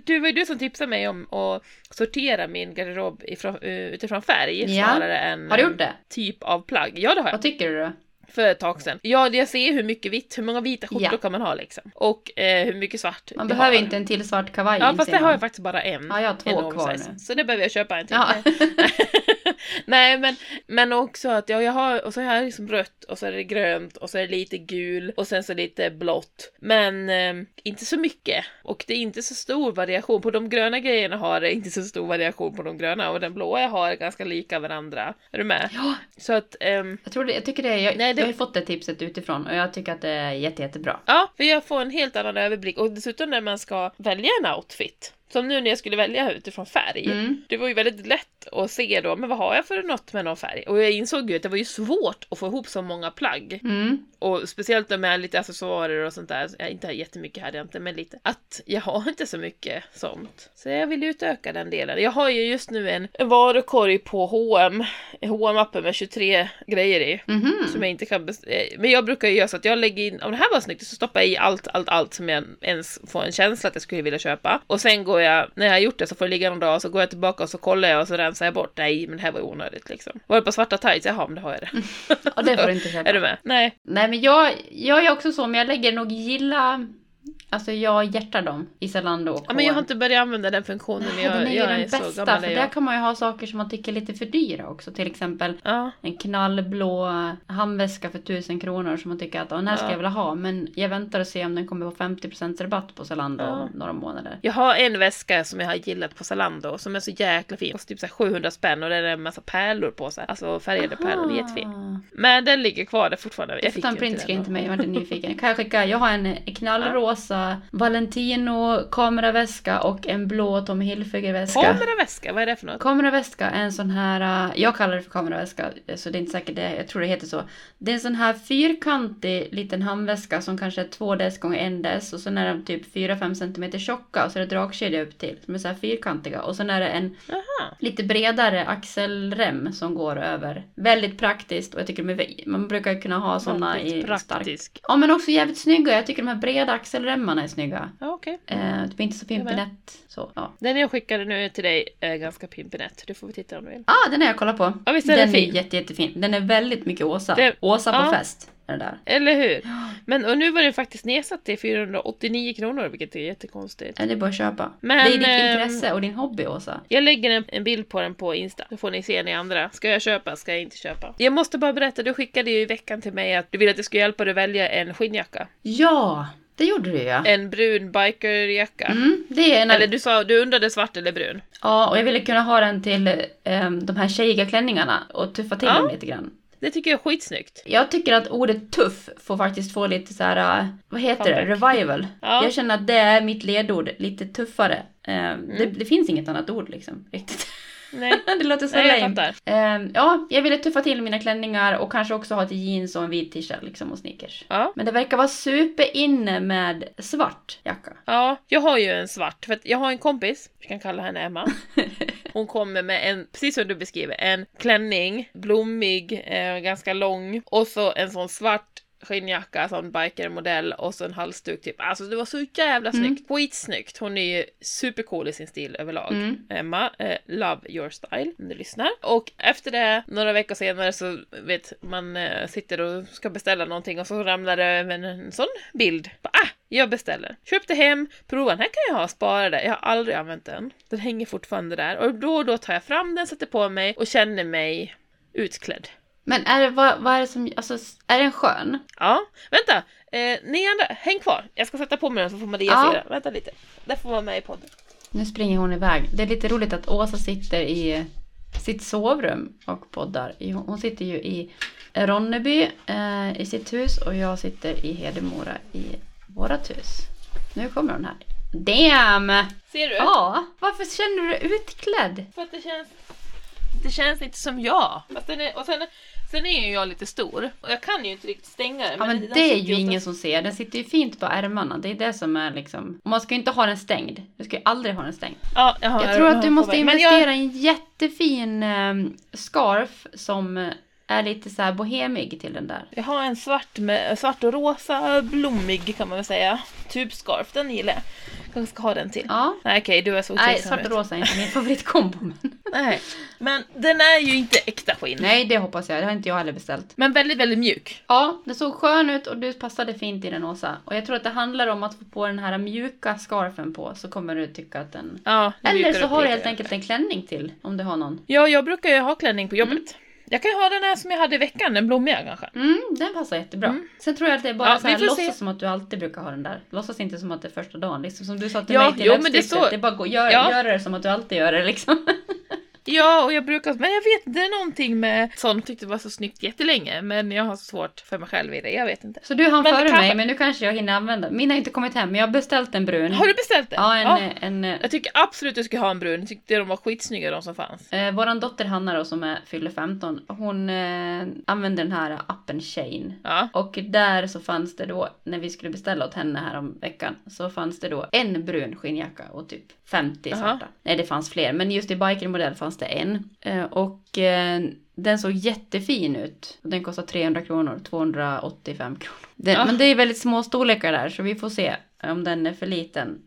du var ju du som tipsade mig om att sortera min garderob ifrån, eh, utifrån färg Ja. snarare än Har du gjort det? typ av plagg. Ja, det har jag. Vad tycker du då? För ett tag sedan. Ja, jag ser hur mycket vitt, hur många vita skjortor Ja. kan man ha liksom. Och eh, hur mycket svart Man behöver har. inte en till svart kavaj Ja, fast det har jag faktiskt bara en. Ja, jag har två en kvar oversize. nu. Så det behöver jag köpa en till. Ja. Nej, men, men också att ja, jag har, och så har jag liksom rött och så är det grönt och så är det lite gul och sen så lite blått. Men eh, inte så mycket. Och det är inte så stor variation. På de gröna grejerna har det inte så stor variation på de gröna och den blåa jag har är ganska lika varandra. Är du med? Ja, Så att, ehm, jag, tror det, jag tycker det jag, Nej, det- jag har fått det tipset utifrån och jag tycker att det är jätte, jättebra. ja, för jag får en helt annan överblick och dessutom när man ska välja en outfit. Som nu när jag skulle välja utifrån färg. Mm. Det var ju väldigt lätt att se då, men vad har jag för något med någon färg? Och jag insåg ju att det var ju svårt att få ihop så många plagg. Mm. Och speciellt med lite accessoarer och sånt där. Jag inte har jättemycket hade jag inte, men lite. Att jag har inte så mycket sånt. Så jag vill utöka den delen. Jag har ju just nu en, en varukorg på H&M hm appen med 23 grejer i. Mhm. Som jag inte kan eh, Men jag brukar ju göra så att jag lägger in, om det här var snyggt så stoppar jag i allt, allt, allt som jag ens får en känsla att jag skulle vilja köpa. Och sen går jag, när jag har gjort det så får det ligga någon dag och så går jag tillbaka och så kollar jag och så rensar jag bort. Nej, men det här var onödigt liksom. Var det på svarta tights? Jaha, men det har jag det. Ja, det får du inte köpa. är du med? Nej. Nej men jag, jag är också så, men jag lägger nog gilla... Alltså jag hjärtar dem i Zalando och Ja, men jag har inte börjat använda den funktionen. Nej, jag, den är ju jag den är bästa, gammal för är där kan man ju ha saker som man tycker är lite för dyra också. Till exempel Ja, en knallblå handväska för tusen kronor som man tycker att "Åh, den här ska Ja. jag vilja ha. Men jag väntar och ser om den kommer på 50% rabatt på Zalando om några månader. jag har en väska som jag har gillat på Zalando som är så jäkla fin. Kostar typ så här 700 spänn och den är en massa pärlor på sig. Alltså färgade pärlor, Aha. jättefin. Men den ligger kvar där fortfarande. Jag fick en inte printscreen till mig, jag var lite nyfiken. Kan jag skicka? Jag har en knallrosa Valentino kameraväska och en blå Tommy Hilfiger-väska. Kameraväska, vad är det för något? Kameraväska är en sån här, äh, jag kallar det för kameraväska, så det är inte säkert det, jag tror det heter så. Det är en sån här fyrkantig liten handväska som kanske är två dess gånger en dess och sen är de typ 4-5 cm tjocka och så är det dragkedja upp till. Som är så här fyrkantiga och sen är det en Aha. lite bredare axelrem som går över. Väldigt praktiskt och jag tycker de man brukar kunna ha såna i Väldigt stark. praktisk. Ja men också jävligt snygga, jag tycker de här breda axelremmarna är snygga. Ja, okej. Eh, det blir inte så pimpinett så. Ja. Den jag skickade nu till dig är ganska pimpinett. Du får väl titta om du vill. Ah, den har jag kollat på. Ja, visst är den den fin? är jätte, jättefin. Den är väldigt mycket Åsa. Det- Åsa på ja. fest. Eller hur? Men och nu var den faktiskt nedsatt till 489 kronor, vilket är jättekonstigt. Ja, det är bara att köpa. Men, det är ditt ehm, intresse och din hobby Åsa. Jag lägger en, en bild på den på Insta, så får ni se ni andra. Ska jag köpa, ska jag inte köpa? Jag måste bara berätta, du skickade ju i veckan till mig att du ville att jag skulle hjälpa dig att välja en skinnjacka. Ja, det gjorde du ja. En brun bikerjacka. Mm, det är en Eller du sa, du undrade svart eller brun. Ja, och jag ville kunna ha den till ehm, de här tjejiga klänningarna och tuffa till Ja. dem lite grann. Det tycker jag är skitsnyggt. Jag tycker att ordet tuff får faktiskt få lite så här, äh, vad heter det, Comeback. revival. Ja. Jag känner att det är mitt ledord, lite tuffare. Det, Mm. det finns inget annat ord liksom, riktigt. Nej. det låter så Nej, jag lame. fattar. Ehm, ja, jag ville tuffa till mina klänningar och kanske också ha ett jeans och en vit t-shirt liksom och sneakers. Ja. Men det verkar vara superinne med svart jacka. Ja, jag har ju en svart, för att jag har en kompis, vi kan kalla henne Emma. Hon kommer med en, precis som du beskriver, en klänning, blommig, eh, ganska lång, och så en sån svart skinnjacka, sån bikermodell och så en halsduk typ. Alltså det var så jävla Mm. snyggt. Skitsnyggt. Hon är ju supercool i sin stil överlag. Mm. Emma, eh, love your style om du lyssnar. Och efter det, några veckor senare så vet man eh, sitter och ska beställa någonting och så ramlar det över en, en sån bild. Ah, jag beställer. Köpte hem, prova den här kan jag ha sparade. Jag har aldrig använt den. Den hänger fortfarande där och då och då tar jag fram den, sätter på mig och känner mig utklädd. Men är det, vad, vad är det som, alltså är den skön? Ja, vänta! Eh, ni andra, häng kvar! Jag ska sätta på mig den så får Maria Ja. se den. Vänta lite. Det får vara med i podden. Nu springer hon iväg. Det är lite roligt att Åsa sitter i sitt sovrum och poddar. Hon sitter ju i Ronneby eh, i sitt hus och jag sitter i Hedemora i vårat hus. Nu kommer hon här. Damn! Ser du? Ja, varför känner du dig utklädd? För att det känns... Det känns inte som jag. Fast den är, och sen, sen är ju jag lite stor. Och jag kan ju inte riktigt stänga den. Ja men det är ju ingen som ser. Den sitter ju fint på ärmarna. Det är det som är liksom... Och man ska ju inte ha den stängd. Du ska ju aldrig ha den stängd. Ja, jag, har, Jag tror att du måste investera i en jättefin eh, scarf som är lite så här bohemig till den där. Jag, jag har en svart, med, svart och rosa blommig kan man väl säga. Tubscarf, den gillar jag. Kanske ska ha den till. Ja. Nej okej, du är så Nej, svart och rosa är inte min favoritkombo. Men... Nej. Men den är ju inte äkta skinn. Nej, det hoppas jag. Det har inte jag heller beställt. Men väldigt, väldigt mjuk. Ja, det såg skön ut och du passade fint i den Åsa. Och jag tror att det handlar om att få på den här mjuka scarfen på så kommer du tycka att den... Ja, Eller så har du helt enkelt en klänning till om du har någon. Ja, jag brukar ju ha klänning på jobbet. Mm. Jag kan ha den här som jag hade i veckan, den blommiga kanske. Mm, den passar jättebra. Mm. Sen tror jag att det är bara Ja, så här, låtsas se. som att du alltid brukar ha den där. Låtsas inte som att det är första dagen. Liksom som du sa till Ja, mig till jo, men det så- Det är bara att gå, gör, Ja. gör det som att du alltid gör det liksom. Ja, och jag brukar, men jag vet, det är någonting med sånt, tyckte det var så snyggt jättelänge, men jag har svårt för mig själv i det, jag vet inte. Så du Men före kanske- mig, men nu kanske jag hinner använda. Min har inte kommit hem, men jag har beställt en brun. Har du beställt den? Ja, en... en, en Jag tycker absolut du ska ha en brun, jag tyckte de var skitsnygga de som fanns. Eh, våran dotter Hanna då som är, fyller 15, hon eh, använder den här appen Shane. Ja. Och där så fanns det då, när vi skulle beställa åt henne här om veckan, så fanns det då en brun skinnjacka och typ 50 Jaha. svarta. Nej, det fanns fler, men just i bikermodell fanns det en. Eh, och eh, den såg jättefin ut. Den kostar 300 kronor, 285 kronor. Den, Ja. Men det är väldigt små storlekar där, så vi får se om den är för liten.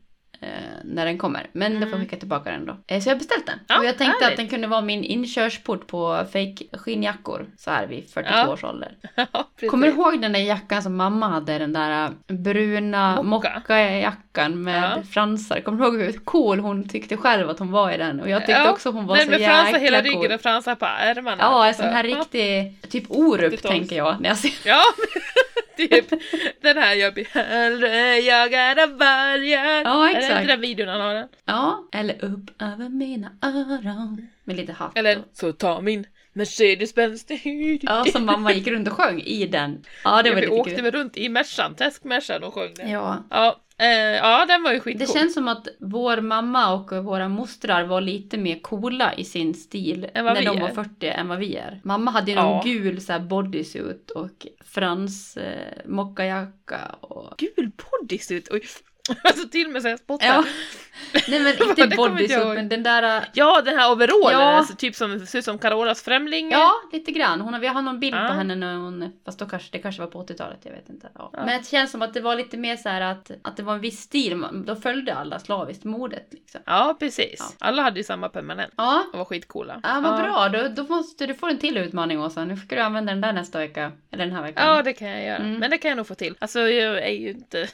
Eh, när den kommer. Men då får jag skicka tillbaka den då. Eh, så jag har beställt den. Mm. Ja, och jag tänkte härligt. att den kunde vara min inkörsport på fake skinnjackor. Så här vid 42 Ja. års ålder. Ja. Kommer du ihåg den där jackan som mamma hade? Den där äh, bruna Mocka. mockajackan med Ja. fransar. Kommer du ihåg hur cool hon tyckte själv att hon var i den? Och jag tyckte också hon var Den så med jäkla fransar hela cool. ryggen och fransar på ärmarna. Ja, en sån Så, här riktig, typ Orup 80-tals. tänker jag när jag ser. Ja, typ. Den här jag blir hellre jagad av vargar. Ja, Är det exakt. inte den videon han har den? Ja, eller upp över mina öron. Med lite hatt. Eller så ta min Mercedes-Benz. Ja, som mamma gick runt och sjöng i den. Ja, det var vi lite åkte kul. väl runt i Mercan, Träskmercan och sjöng den. Ja, Ja, eh, ja den var ju skitcool. Det känns som att vår mamma och våra mostrar var lite mer coola i sin stil när de var är. 40 än vad vi är. Mamma hade ju någon Ja. gul så här bodysuit och frans eh, mockajacka och... Gul bodysuit! Oj. Alltså till och med så jag spottar. Ja. Nej men inte men den där... äh, Ja, den här overallen, Ja. alltså, typ som ser ut som Carolas främling. Ja, lite grann. Hon har, vi har någon bild Ja. på henne när hon... Fast då kanske, det kanske var på 80-talet, jag vet inte. Ja. Men det känns som att det var lite mer så att, att det var en viss stil. Då följde alla slaviskt modet liksom. Ja, precis. Alla hade ju samma permanent. Ja, De var skitcoola. Ja, vad bra. Då, då måste du få en till utmaning Åsa. Nu ska du använda den där nästa vecka. Eller den här veckan. Ja, det kan jag göra. Mm. Men det kan jag nog få till. Alltså, jag är ju inte...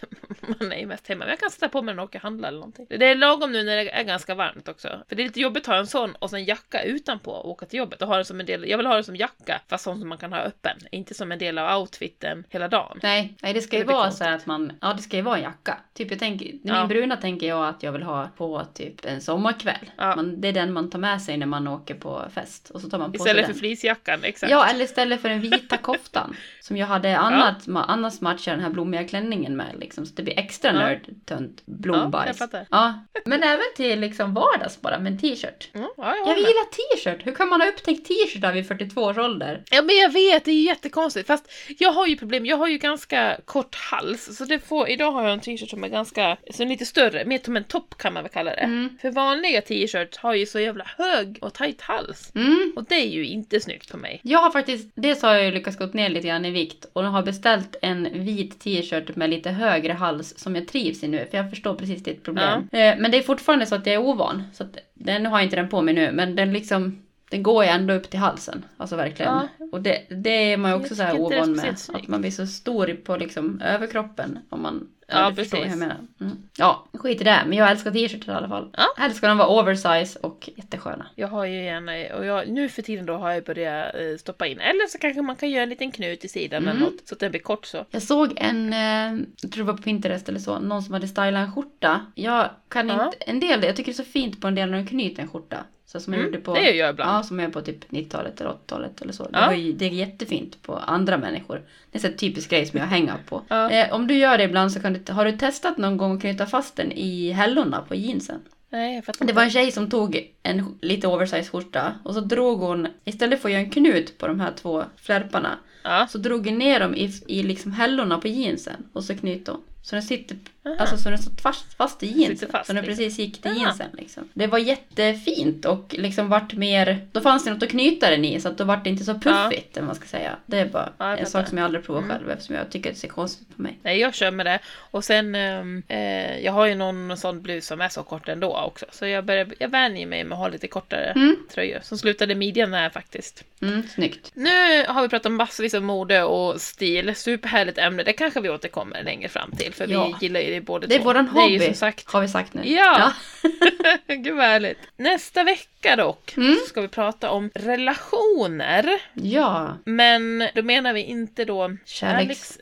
Man är ju mest hemma. Men jag kan sätta på mig den och åka och handla eller någonting. Det är lagom nu när det är ganska varmt också. För det är lite jobbigt att ha en sån och sen jacka utanpå och åka till jobbet. Och ha den som en del... Jag vill ha den som jacka, fast sån som man kan ha öppen. Inte som en del av outfiten hela dagen. Nej, nej, det ska ju Det vara så att man... Ja, det ska ju vara en jacka. Typ jag tänker... Min Ja. bruna tänker jag att jag vill ha på typ en sommarkväll. Ja. Man, det är den man tar med sig när man åker på fest. Och så tar man på Istället sig för den. fleecejackan, exakt. Ja, eller istället för den vita koftan. som jag hade annat, ma- annars matchar den här blommiga klänningen med liksom. Så det blir extra Ja. nörd tönt Ja, blombajs. fattar. Ja, men även till liksom vardags bara med en t-shirt. Mm, ja, jag Jag gillar t-shirt. Hur kan man ha upptäckt t-shirtar vid 42 års ålder? Ja men jag vet, det är jättekonstigt. Fast jag har ju problem, jag har ju ganska kort hals. Så det får, idag har jag en t-shirt som är ganska, som är lite större, mer som en topp kan man väl kalla det. Mm. För vanliga t-shirts har ju så jävla hög och tajt hals. Mm. Och det är ju inte snyggt på mig. Jag har faktiskt, dels har jag ju lyckats gå ner lite grann i vikt och har beställt en vit t-shirt med lite högre hals som jag trivs i nu, för jag förstår precis ditt problem. Eh, Men det är fortfarande så att jag är ovan, så den, har jag inte den på mig nu, men den liksom den går ju ändå upp till halsen, alltså verkligen. Ja. Och det, det är man ju också så här ovan med. Att man blir så stor på liksom överkroppen. Om man, Ja, förstår hur jag menar. Mm. Ja, skit i det. Men jag älskar t-shirtar i alla fall. Ja. Helst ska de vara oversize och jättesköna. Jag har ju gärna, och jag, nu för tiden då har jag börjat eh, stoppa in, eller så kanske man kan göra en liten knut i sidan eller Mm. något, så att den blir kort så. Jag såg en, eh, jag tror det var på Pinterest eller så, någon som hade stylat en skjorta. Jag kan Ja. inte, en del, jag tycker det är så fint på en del när de knyter en skjorta. Så som jag Mm, gjorde på, det gör jag ibland. Ja, som jag på typ 90-talet eller 80-talet eller så. Det, Ja. var ju, det är jättefint på andra människor. Det är här typisk grej som jag hänger på. Ja. Eh, om du gör det ibland så kan du, har du testat någon gång att knyta fast den i hällorna på jeansen? Nej, jag Det var en tjej som tog en lite oversize skjorta och så drog hon, istället för att göra en knut på de här två flärparna, Ja. så drog hon ner dem i, i liksom hällorna på jeansen och så knyter hon. Så den sitter, Aha. alltså så den satt fast, fast i jeansen. Fast, så den liksom. precis gick till Aha. jeansen liksom. Det var jättefint och liksom vart mer, då fanns det något att knyta den i så att då vart det inte så puffigt vad man ska säga. Det är bara Ja, en sak som jag aldrig provat Mm. själv eftersom jag tycker att det ser konstigt på mig. Nej, jag kör med det. Och sen, ehm, eh, jag har ju någon sån blus som är så kort ändå också. Så jag, börjar, jag vänjer mig med att ha lite kortare Mm. tröjor. Som slutade midjan med faktiskt. Mm, snyggt. Nu har vi pratat om massvis om mode och stil. Superhärligt ämne. Det kanske vi återkommer längre fram till. För Ja. vi gillar ju det båda Det är två. våran Det är hobby, ju som sagt. har vi sagt nu. Ja. Gud vad härligt. Nästa vecka dock Mm. så ska vi prata om relationer. Ja. Men då menar vi inte då Kärleks-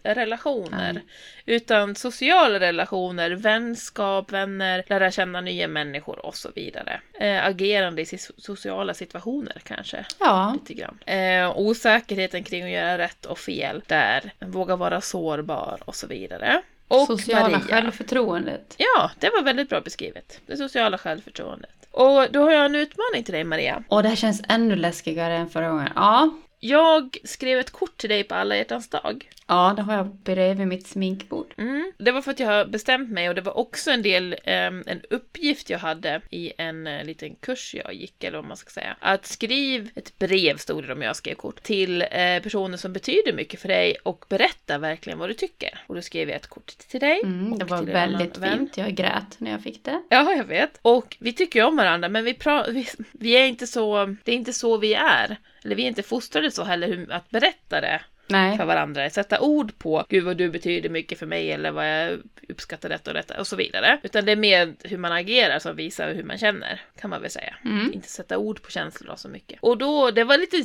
kärleksrelationer. Nej. Utan sociala relationer, vänskap, vänner, lära känna nya människor och så vidare. Eh, agerande i sociala situationer kanske. Ja. Lite grann. Eh, osäkerheten kring att göra rätt och fel där. Våga vara sårbar och så vidare. Och Sociala Maria. självförtroendet. Ja, det var väldigt bra beskrivet. Det sociala självförtroendet. Och då har jag en utmaning till dig Maria. Och det här känns ännu läskigare än förra gången. Ja. Jag skrev ett kort till dig på alla hjärtans dag. Ja, det har jag bredvid mitt sminkbord. Mm. Det var för att jag har bestämt mig och det var också en del, ehm, en uppgift jag hade i en eh, liten kurs jag gick, eller vad man ska säga. Att skriv ett brev, stod det om jag skrev kort, till eh, personer som betyder mycket för dig och berätta verkligen vad du tycker. Och då skrev jag ett kort till dig. Mm, det var väldigt fint. Jag grät när jag fick det. Ja, jag vet. Och vi tycker ju om varandra, men vi, vi, vi är inte så, det är inte så vi är. Eller vi är inte fostrade så heller, hur, att berätta det Nej. för varandra. Sätta ord på, gud vad du betyder mycket för mig eller vad jag uppskattar detta och detta och så vidare. Utan det är mer hur man agerar som visar hur man känner, kan man väl säga. Mm. Inte sätta ord på känslor så mycket. Och då, det var lite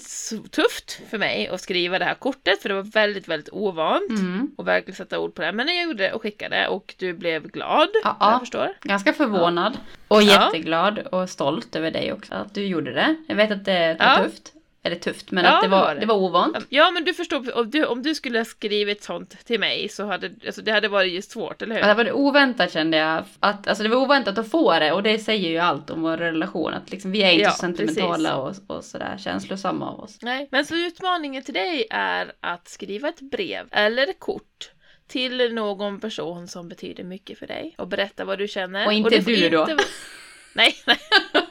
tufft för mig att skriva det här kortet, för det var väldigt, väldigt ovant. Mm. Och verkligen sätta ord på det. Men jag gjorde det och skickade och du blev glad, Ja, jag förstår. Ganska förvånad. Och Ja. jätteglad och stolt över dig också. Att du gjorde det. Jag vet att det var Ja. tufft. Eller tufft, men Ja, att det det var, det. det var ovant. Ja, men du förstår, om du, om du skulle ha skrivit sånt till mig så hade alltså, det hade varit ju svårt, eller hur? Ja, Det var oväntat kände jag. Att, alltså det var oväntat att få det och det säger ju allt om vår relation. Att liksom, vi är inte Ja, så sentimentala och, och sådär känslosamma av oss. Nej, men så utmaningen till dig är att skriva ett brev eller ett kort till någon person som betyder mycket för dig och berätta vad du känner. Och inte det får du då? vara- Nej, nej.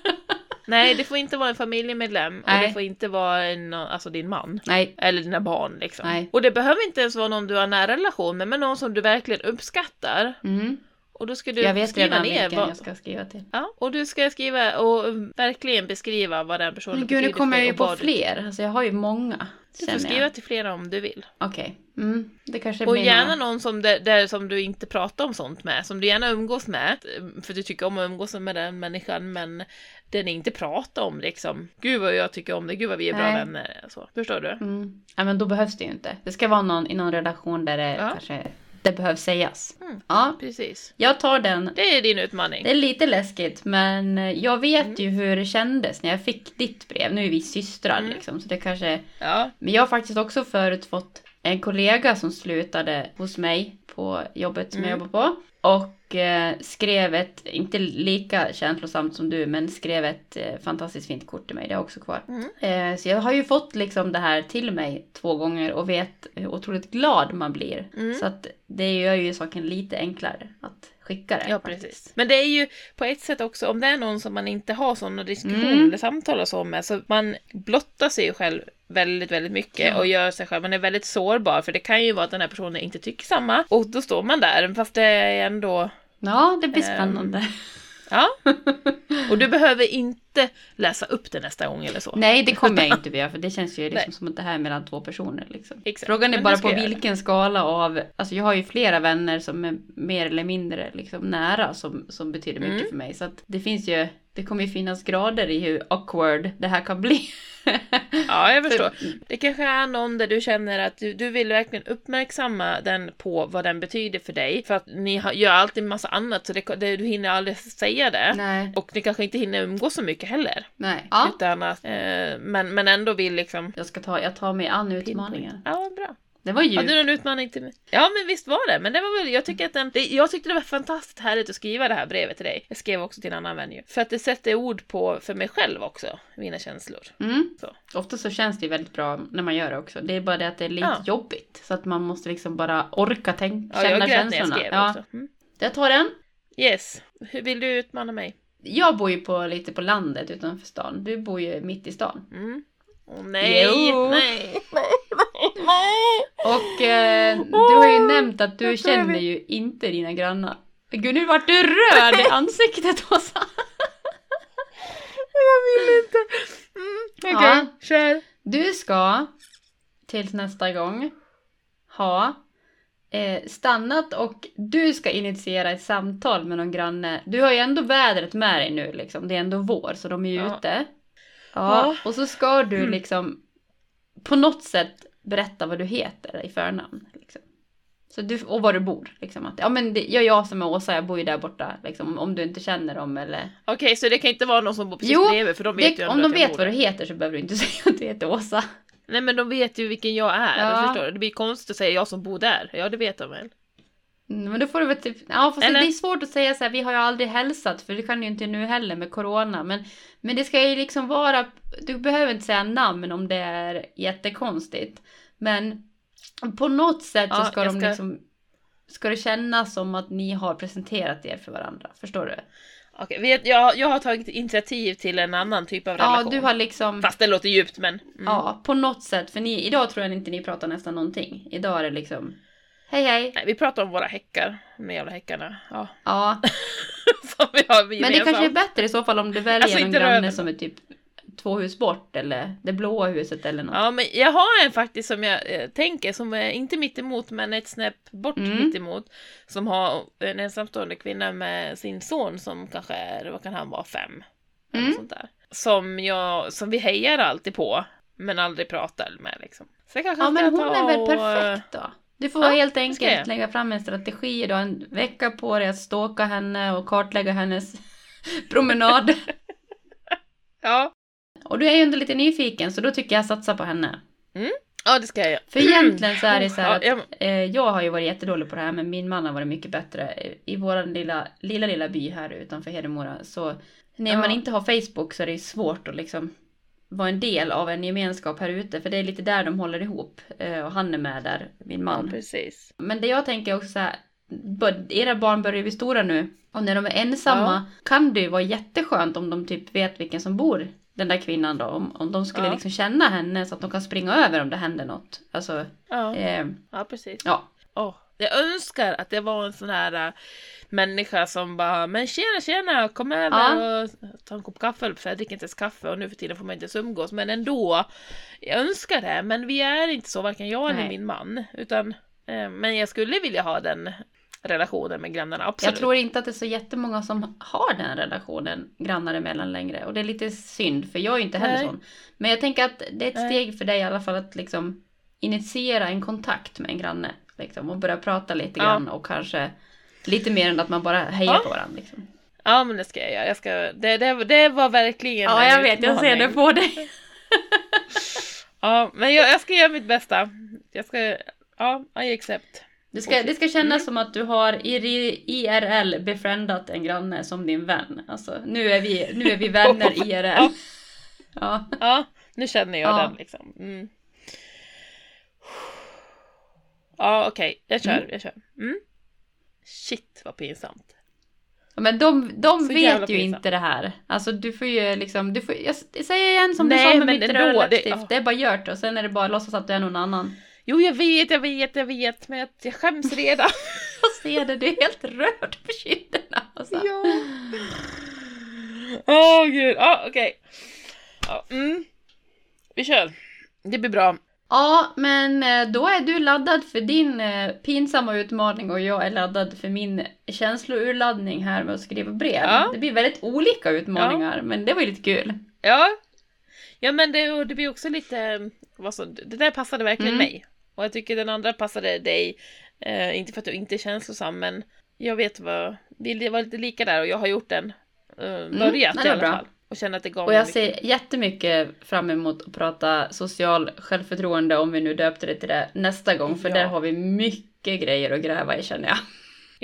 nej, det får inte vara en familjemedlem och Nej. det får inte vara en, alltså din man. Nej. Eller dina barn liksom. Nej. Och det behöver inte ens vara någon du har nära relation med, men någon som du verkligen uppskattar. Mm. Och då ska du Jag vet skriva redan ner vilken vad... jag ska skriva till. Ja, och du ska skriva och verkligen beskriva vad den personen Men gud, nu betyder kommer jag ju på du- fler. Alltså jag har ju många. Du får skriva jag. till flera om du vill. Okej. Mm. Det kanske Och gärna några- någon som, det, där, som du inte pratar om sånt med, som du gärna umgås med. För du tycker om att umgås med den människan, men den inte pratar om liksom. Gud vad jag tycker om det, gud vad vi är bra Nej. vänner. Så. Förstår du? Mm. Ja, men då behövs det ju inte. Det ska vara någon i någon relation där det Ja. kanske det behövs sägas. Mm. Ja, Precis. jag tar den. Det är din utmaning. Det är lite läskigt, men jag vet Mm. ju hur det kändes när jag fick ditt brev. Nu är vi systrar Mm. liksom, så det kanske... Ja, Men jag har faktiskt också förut fått en kollega som slutade hos mig på jobbet som jag Mm. jobbar på. Och skrev ett, inte lika känslosamt som du, men skrev ett eh, fantastiskt fint kort till mig. Det har jag också kvar. Mm. Eh, så jag har ju fått liksom det här till mig två gånger och vet hur otroligt glad man blir. Mm. Så att det gör ju saken lite enklare att skicka det. Ja, precis. Men det är ju på ett sätt också, om det är någon som man inte har sådana diskussioner Mm. eller samtal så med, så man blottar sig själv väldigt, väldigt mycket Ja. och gör sig själv, man är väldigt sårbar, för det kan ju vara att den här personen inte tycker samma, och då står man där, fast det är ändå, Ja, det blir Ehm, spännande. Ja. Och du behöver inte läsa upp det nästa gång eller så. Nej, det kommer jag inte att göra för det känns ju liksom Nej. som att det här är mellan två personer. Liksom. Exakt. Frågan är Men bara på vilken skala av, alltså jag har ju flera vänner som är mer eller mindre liksom nära som, som betyder mycket Mm. för mig. Så att det finns ju, det kommer ju finnas grader i hur awkward det här kan bli. Ja, jag förstår. Det kanske är någon där du känner att du, du vill verkligen uppmärksamma den på vad den betyder för dig. För att ni har, gör alltid massa annat så det, det, du hinner aldrig säga det. Nej. Och ni kanske inte hinner umgås så mycket heller. Nej. Ja. Utan att, eh, men, men ändå vill liksom... Jag ska ta, jag tar mig an utmaningen. Ja, bra. Det var Har djupt. du någon utmaning till mig? Ja, men visst var det. Men det var väl, jag tycker att den, det, jag tyckte det var fantastiskt härligt att skriva det här brevet till dig. Jag skrev också till en annan vän ju. För att det sätter ord på, för mig själv också, mina känslor. Mm. Så. Ofta så känns det ju väldigt bra när man gör det också. Det är bara det att det är lite Ja. jobbigt. Så att man måste liksom bara orka tänka, Ja, känna jag grät när jag känslorna. skrev ja. också. Mm. Jag tar den. Yes. Hur vill du utmana mig? Jag bor ju på, lite på landet utanför stan. Du bor ju mitt i stan. Mm. Åh nej, Jo. nej, nej, nej. Och eh, du har ju nämnt att du känner ju inte dina grannar. Gud, nu vart du röd i ansiktet Åsa! Jag vill inte. Mm, Okej, Ja. kör. Du ska tills nästa gång ha eh, stannat och du ska initiera ett samtal med någon granne. Du har ju ändå vädret med dig nu liksom. Det är ändå vår så de är ju Ja. ute. Ja, Ja. och så ska du Mm. liksom på något sätt berätta vad du heter i förnamn. Liksom. Så du, och var du bor. Liksom. Att, ja men det, jag är jag som är Åsa, jag bor ju där borta. Liksom, om du inte känner dem eller... Okej, så det kan inte vara någon som bor precis Jo, bredvid för de vet Det, ju om de vet vad du heter så behöver du inte säga att du heter Åsa. Nej men de vet ju vilken jag är, Ja. förstår du? Det blir konstigt att säga jag som bor där. Ja, det vet de väl. Mm, Men då får du väl typ, ja fast Eller? det är svårt att säga så här, vi har ju aldrig hälsat för det kan ju inte nu heller med corona. Men, men det ska ju liksom vara, du behöver inte säga namn om det är jättekonstigt. Men på något sätt så Ja, ska jag de ska- liksom, ska det kännas som att ni har presenterat er för varandra. Förstår du? Okej, vet, jag, jag har tagit initiativ till en annan typ av Ja, relation. du har liksom, Fast det låter djupt men... Mm. ja på något sätt. För ni, idag tror jag inte ni pratar nästan någonting. Idag är det liksom, hej hej. Nej, vi pratar om våra häckar, de jävla häckarna. Ja, Ja, som vi har Men det kanske är bättre i så fall om du väljer Alltså, inte granne som är typ två hus bort eller det blåa huset eller något. Ja, men jag har en faktiskt som jag eh, tänker, som är inte mitt emot men ett snäpp bort Mm. mitt emot. Som har en ensamstående kvinna med sin son som kanske är, vad kan han vara, fem? Eller Mm. sånt där. Som, jag, som vi hejar alltid på, men aldrig pratar med liksom. Så jag kanske Ja men hon är väl perfekt då. Du får Ja, helt enkelt lägga fram en strategi då, en vecka på dig att stalka henne och kartlägga hennes promenad. Ja. Och du är ju ändå lite nyfiken så då tycker jag satsa på henne. ja, det ska jag göra. För egentligen så är det så här Ja, att jag- eh, jag har ju varit jättedålig på det här men min man har varit mycket bättre. I vår lilla, lilla, lilla by här utanför Hedemora så när Ja. man inte har Facebook så är det svårt att liksom vara en del av en gemenskap här ute för det är lite där de håller ihop. Eh, och han är med där, min Ja, man. precis. Men det jag tänker också så här, era barn börjar bli stora nu och när de är ensamma kan det ju vara jätteskönt om de typ vet vilken som bor den där kvinnan då. Om, om de skulle Ja. liksom känna henne så att de kan springa över om det händer något. Alltså, Ja, eh, ja precis. ja. Åh, jag önskar att det var en sån här äh, människa som bara Men tjena tjena, kom över Ja. och ta en kopp kaffe, för jag dricker inte ens kaffe och nu för tiden får man inte ens umgås. Men ändå, jag önskar det, men vi är inte så, varken jag eller Nej. min man. Utan, eh, men jag skulle vilja ha den relationen med grannarna, absolut. Jag tror inte att det är så jättemånga som har den relationen grannar emellan längre. Och det är lite synd, för jag är ju inte heller Nej. sån. Men jag tänker att det är ett Nej. steg för dig i alla fall att liksom initiera en kontakt med en granne. Liksom, och börja prata lite Ja. grann och kanske lite mer än att man bara hejar Ja. på varandra. Liksom. Ja men det ska jag göra, jag ska, det, det, det var verkligen en utmaning. på dig. Ja, men jag, jag ska göra mitt bästa. Jag ska Ja, I accept. Det ska, det ska kännas Mm. som att du har i- IRL befriendat en granne som din vän. Alltså, nu är vi, nu är vi vänner IRL. Ja. Ja, nu känner jag Ja. den liksom. Mm. Ja, okej. Jag kör, Mm. jag kör. Mm. Shit vad pinsamt. Men de, de vet ju pinsamt. inte det här. Alltså du får ju liksom, du får, jag säger igen som du Nej, sa med mitt röda det- är bara gjort och sen är det bara att låtsas att du är någon annan. Jo, jag vet, jag vet, jag vet, men jag, jag skäms redan. Jag ser det, du är helt rörd på kinderna. Alltså. ja. Åh gud, ja okej. Ja, mm. Vi kör. Det blir bra. Ja, men eh, då är du laddad för din eh, pinsamma utmaning och jag är laddad för min känslourladdning här med att skriva brev. Ja. Det blir väldigt olika utmaningar, men det var ju lite kul. Ja. Ja men det, det blir också lite, vad så, det där passade verkligen Mm. mig. Och jag tycker den andra passade dig. Eh, inte för att du inte är känslosam men jag vet vad, vi var lite lika där och jag har gjort den. Uh, börjat det i alla bra. fall. Och känner att det gav Och jag mycket. ser jättemycket fram emot att prata social självförtroende om vi nu döpte det till det nästa gång. För Ja. där har vi mycket grejer att gräva i känner jag.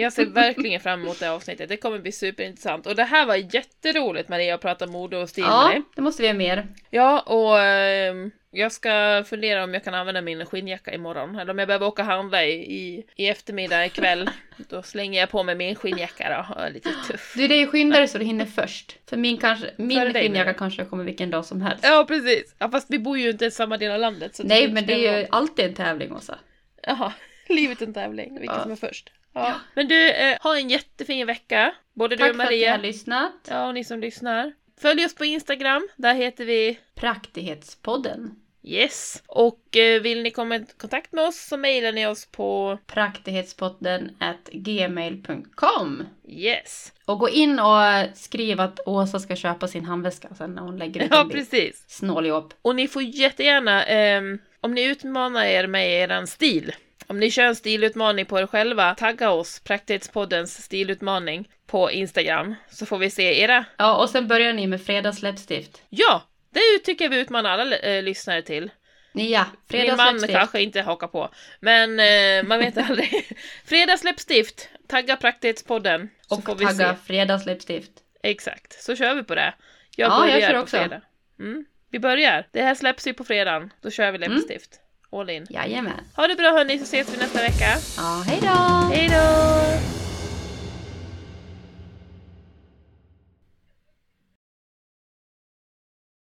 Jag ser verkligen fram emot det här avsnittet. Det kommer bli superintressant. Och det här var jätteroligt Maria att prata mode och stil med Ja, dig. det måste vi göra mer. Ja, och ehm, jag ska fundera om jag kan använda min skinnjacka imorgon. Eller om jag behöver åka och handla i, i, i eftermiddag ikväll. Då slänger jag på mig min skinnjacka då. och är lite tuff. Du, det är ju skyndare så du hinner först. För min, kanske, Före min dig, skinnjacka menar kanske kommer vilken dag som helst. Ja, precis. Ja, fast vi bor ju inte i samma del av landet. Så Nej, men det är ju alltid en tävling Åsa. Jaha, livet är en tävling. Vilken Ja. som är först. Ja. Men du, eh, ha en jättefin vecka. Både du Tack och för att ni har Maria. lyssnat. Ja, och ni som lyssnar. Följ oss på Instagram. Där heter vi Praktighetspodden. Yes. Och eh, vill ni komma i kontakt med oss så mejlar ni oss på Praktighetspodden gmail.com. yes. Och gå in och skriv att Åsa ska köpa sin handväska sen när hon lägger ut Ja, en bild. precis. Snåljobb. Och ni får jättegärna, ehm, om ni utmanar er med er stil, om ni kör en stilutmaning på er själva, tagga oss, Praktighets-poddens stilutmaning, på Instagram, så får vi se era. Ja, och sen börjar ni med fredagsläppstift. Ja, det tycker jag vi utmanar alla eh, lyssnare till. Ja, Min man fredagsläppstift. kanske inte hakar på, men eh, man vet aldrig. Fredagsläppstift, tagga Praktighets-podden, Och får tagga se. fredagsläppstift. Exakt, så kör vi på det. Jag Ja, jag börjar kör på också. fredag. Mm. Vi börjar. Det här släpps ju på fredagen. Då kör vi Mm. All in. Jajamän. Ha det bra hörni, så ses vi nästa vecka. Ja, hej då! Hej då!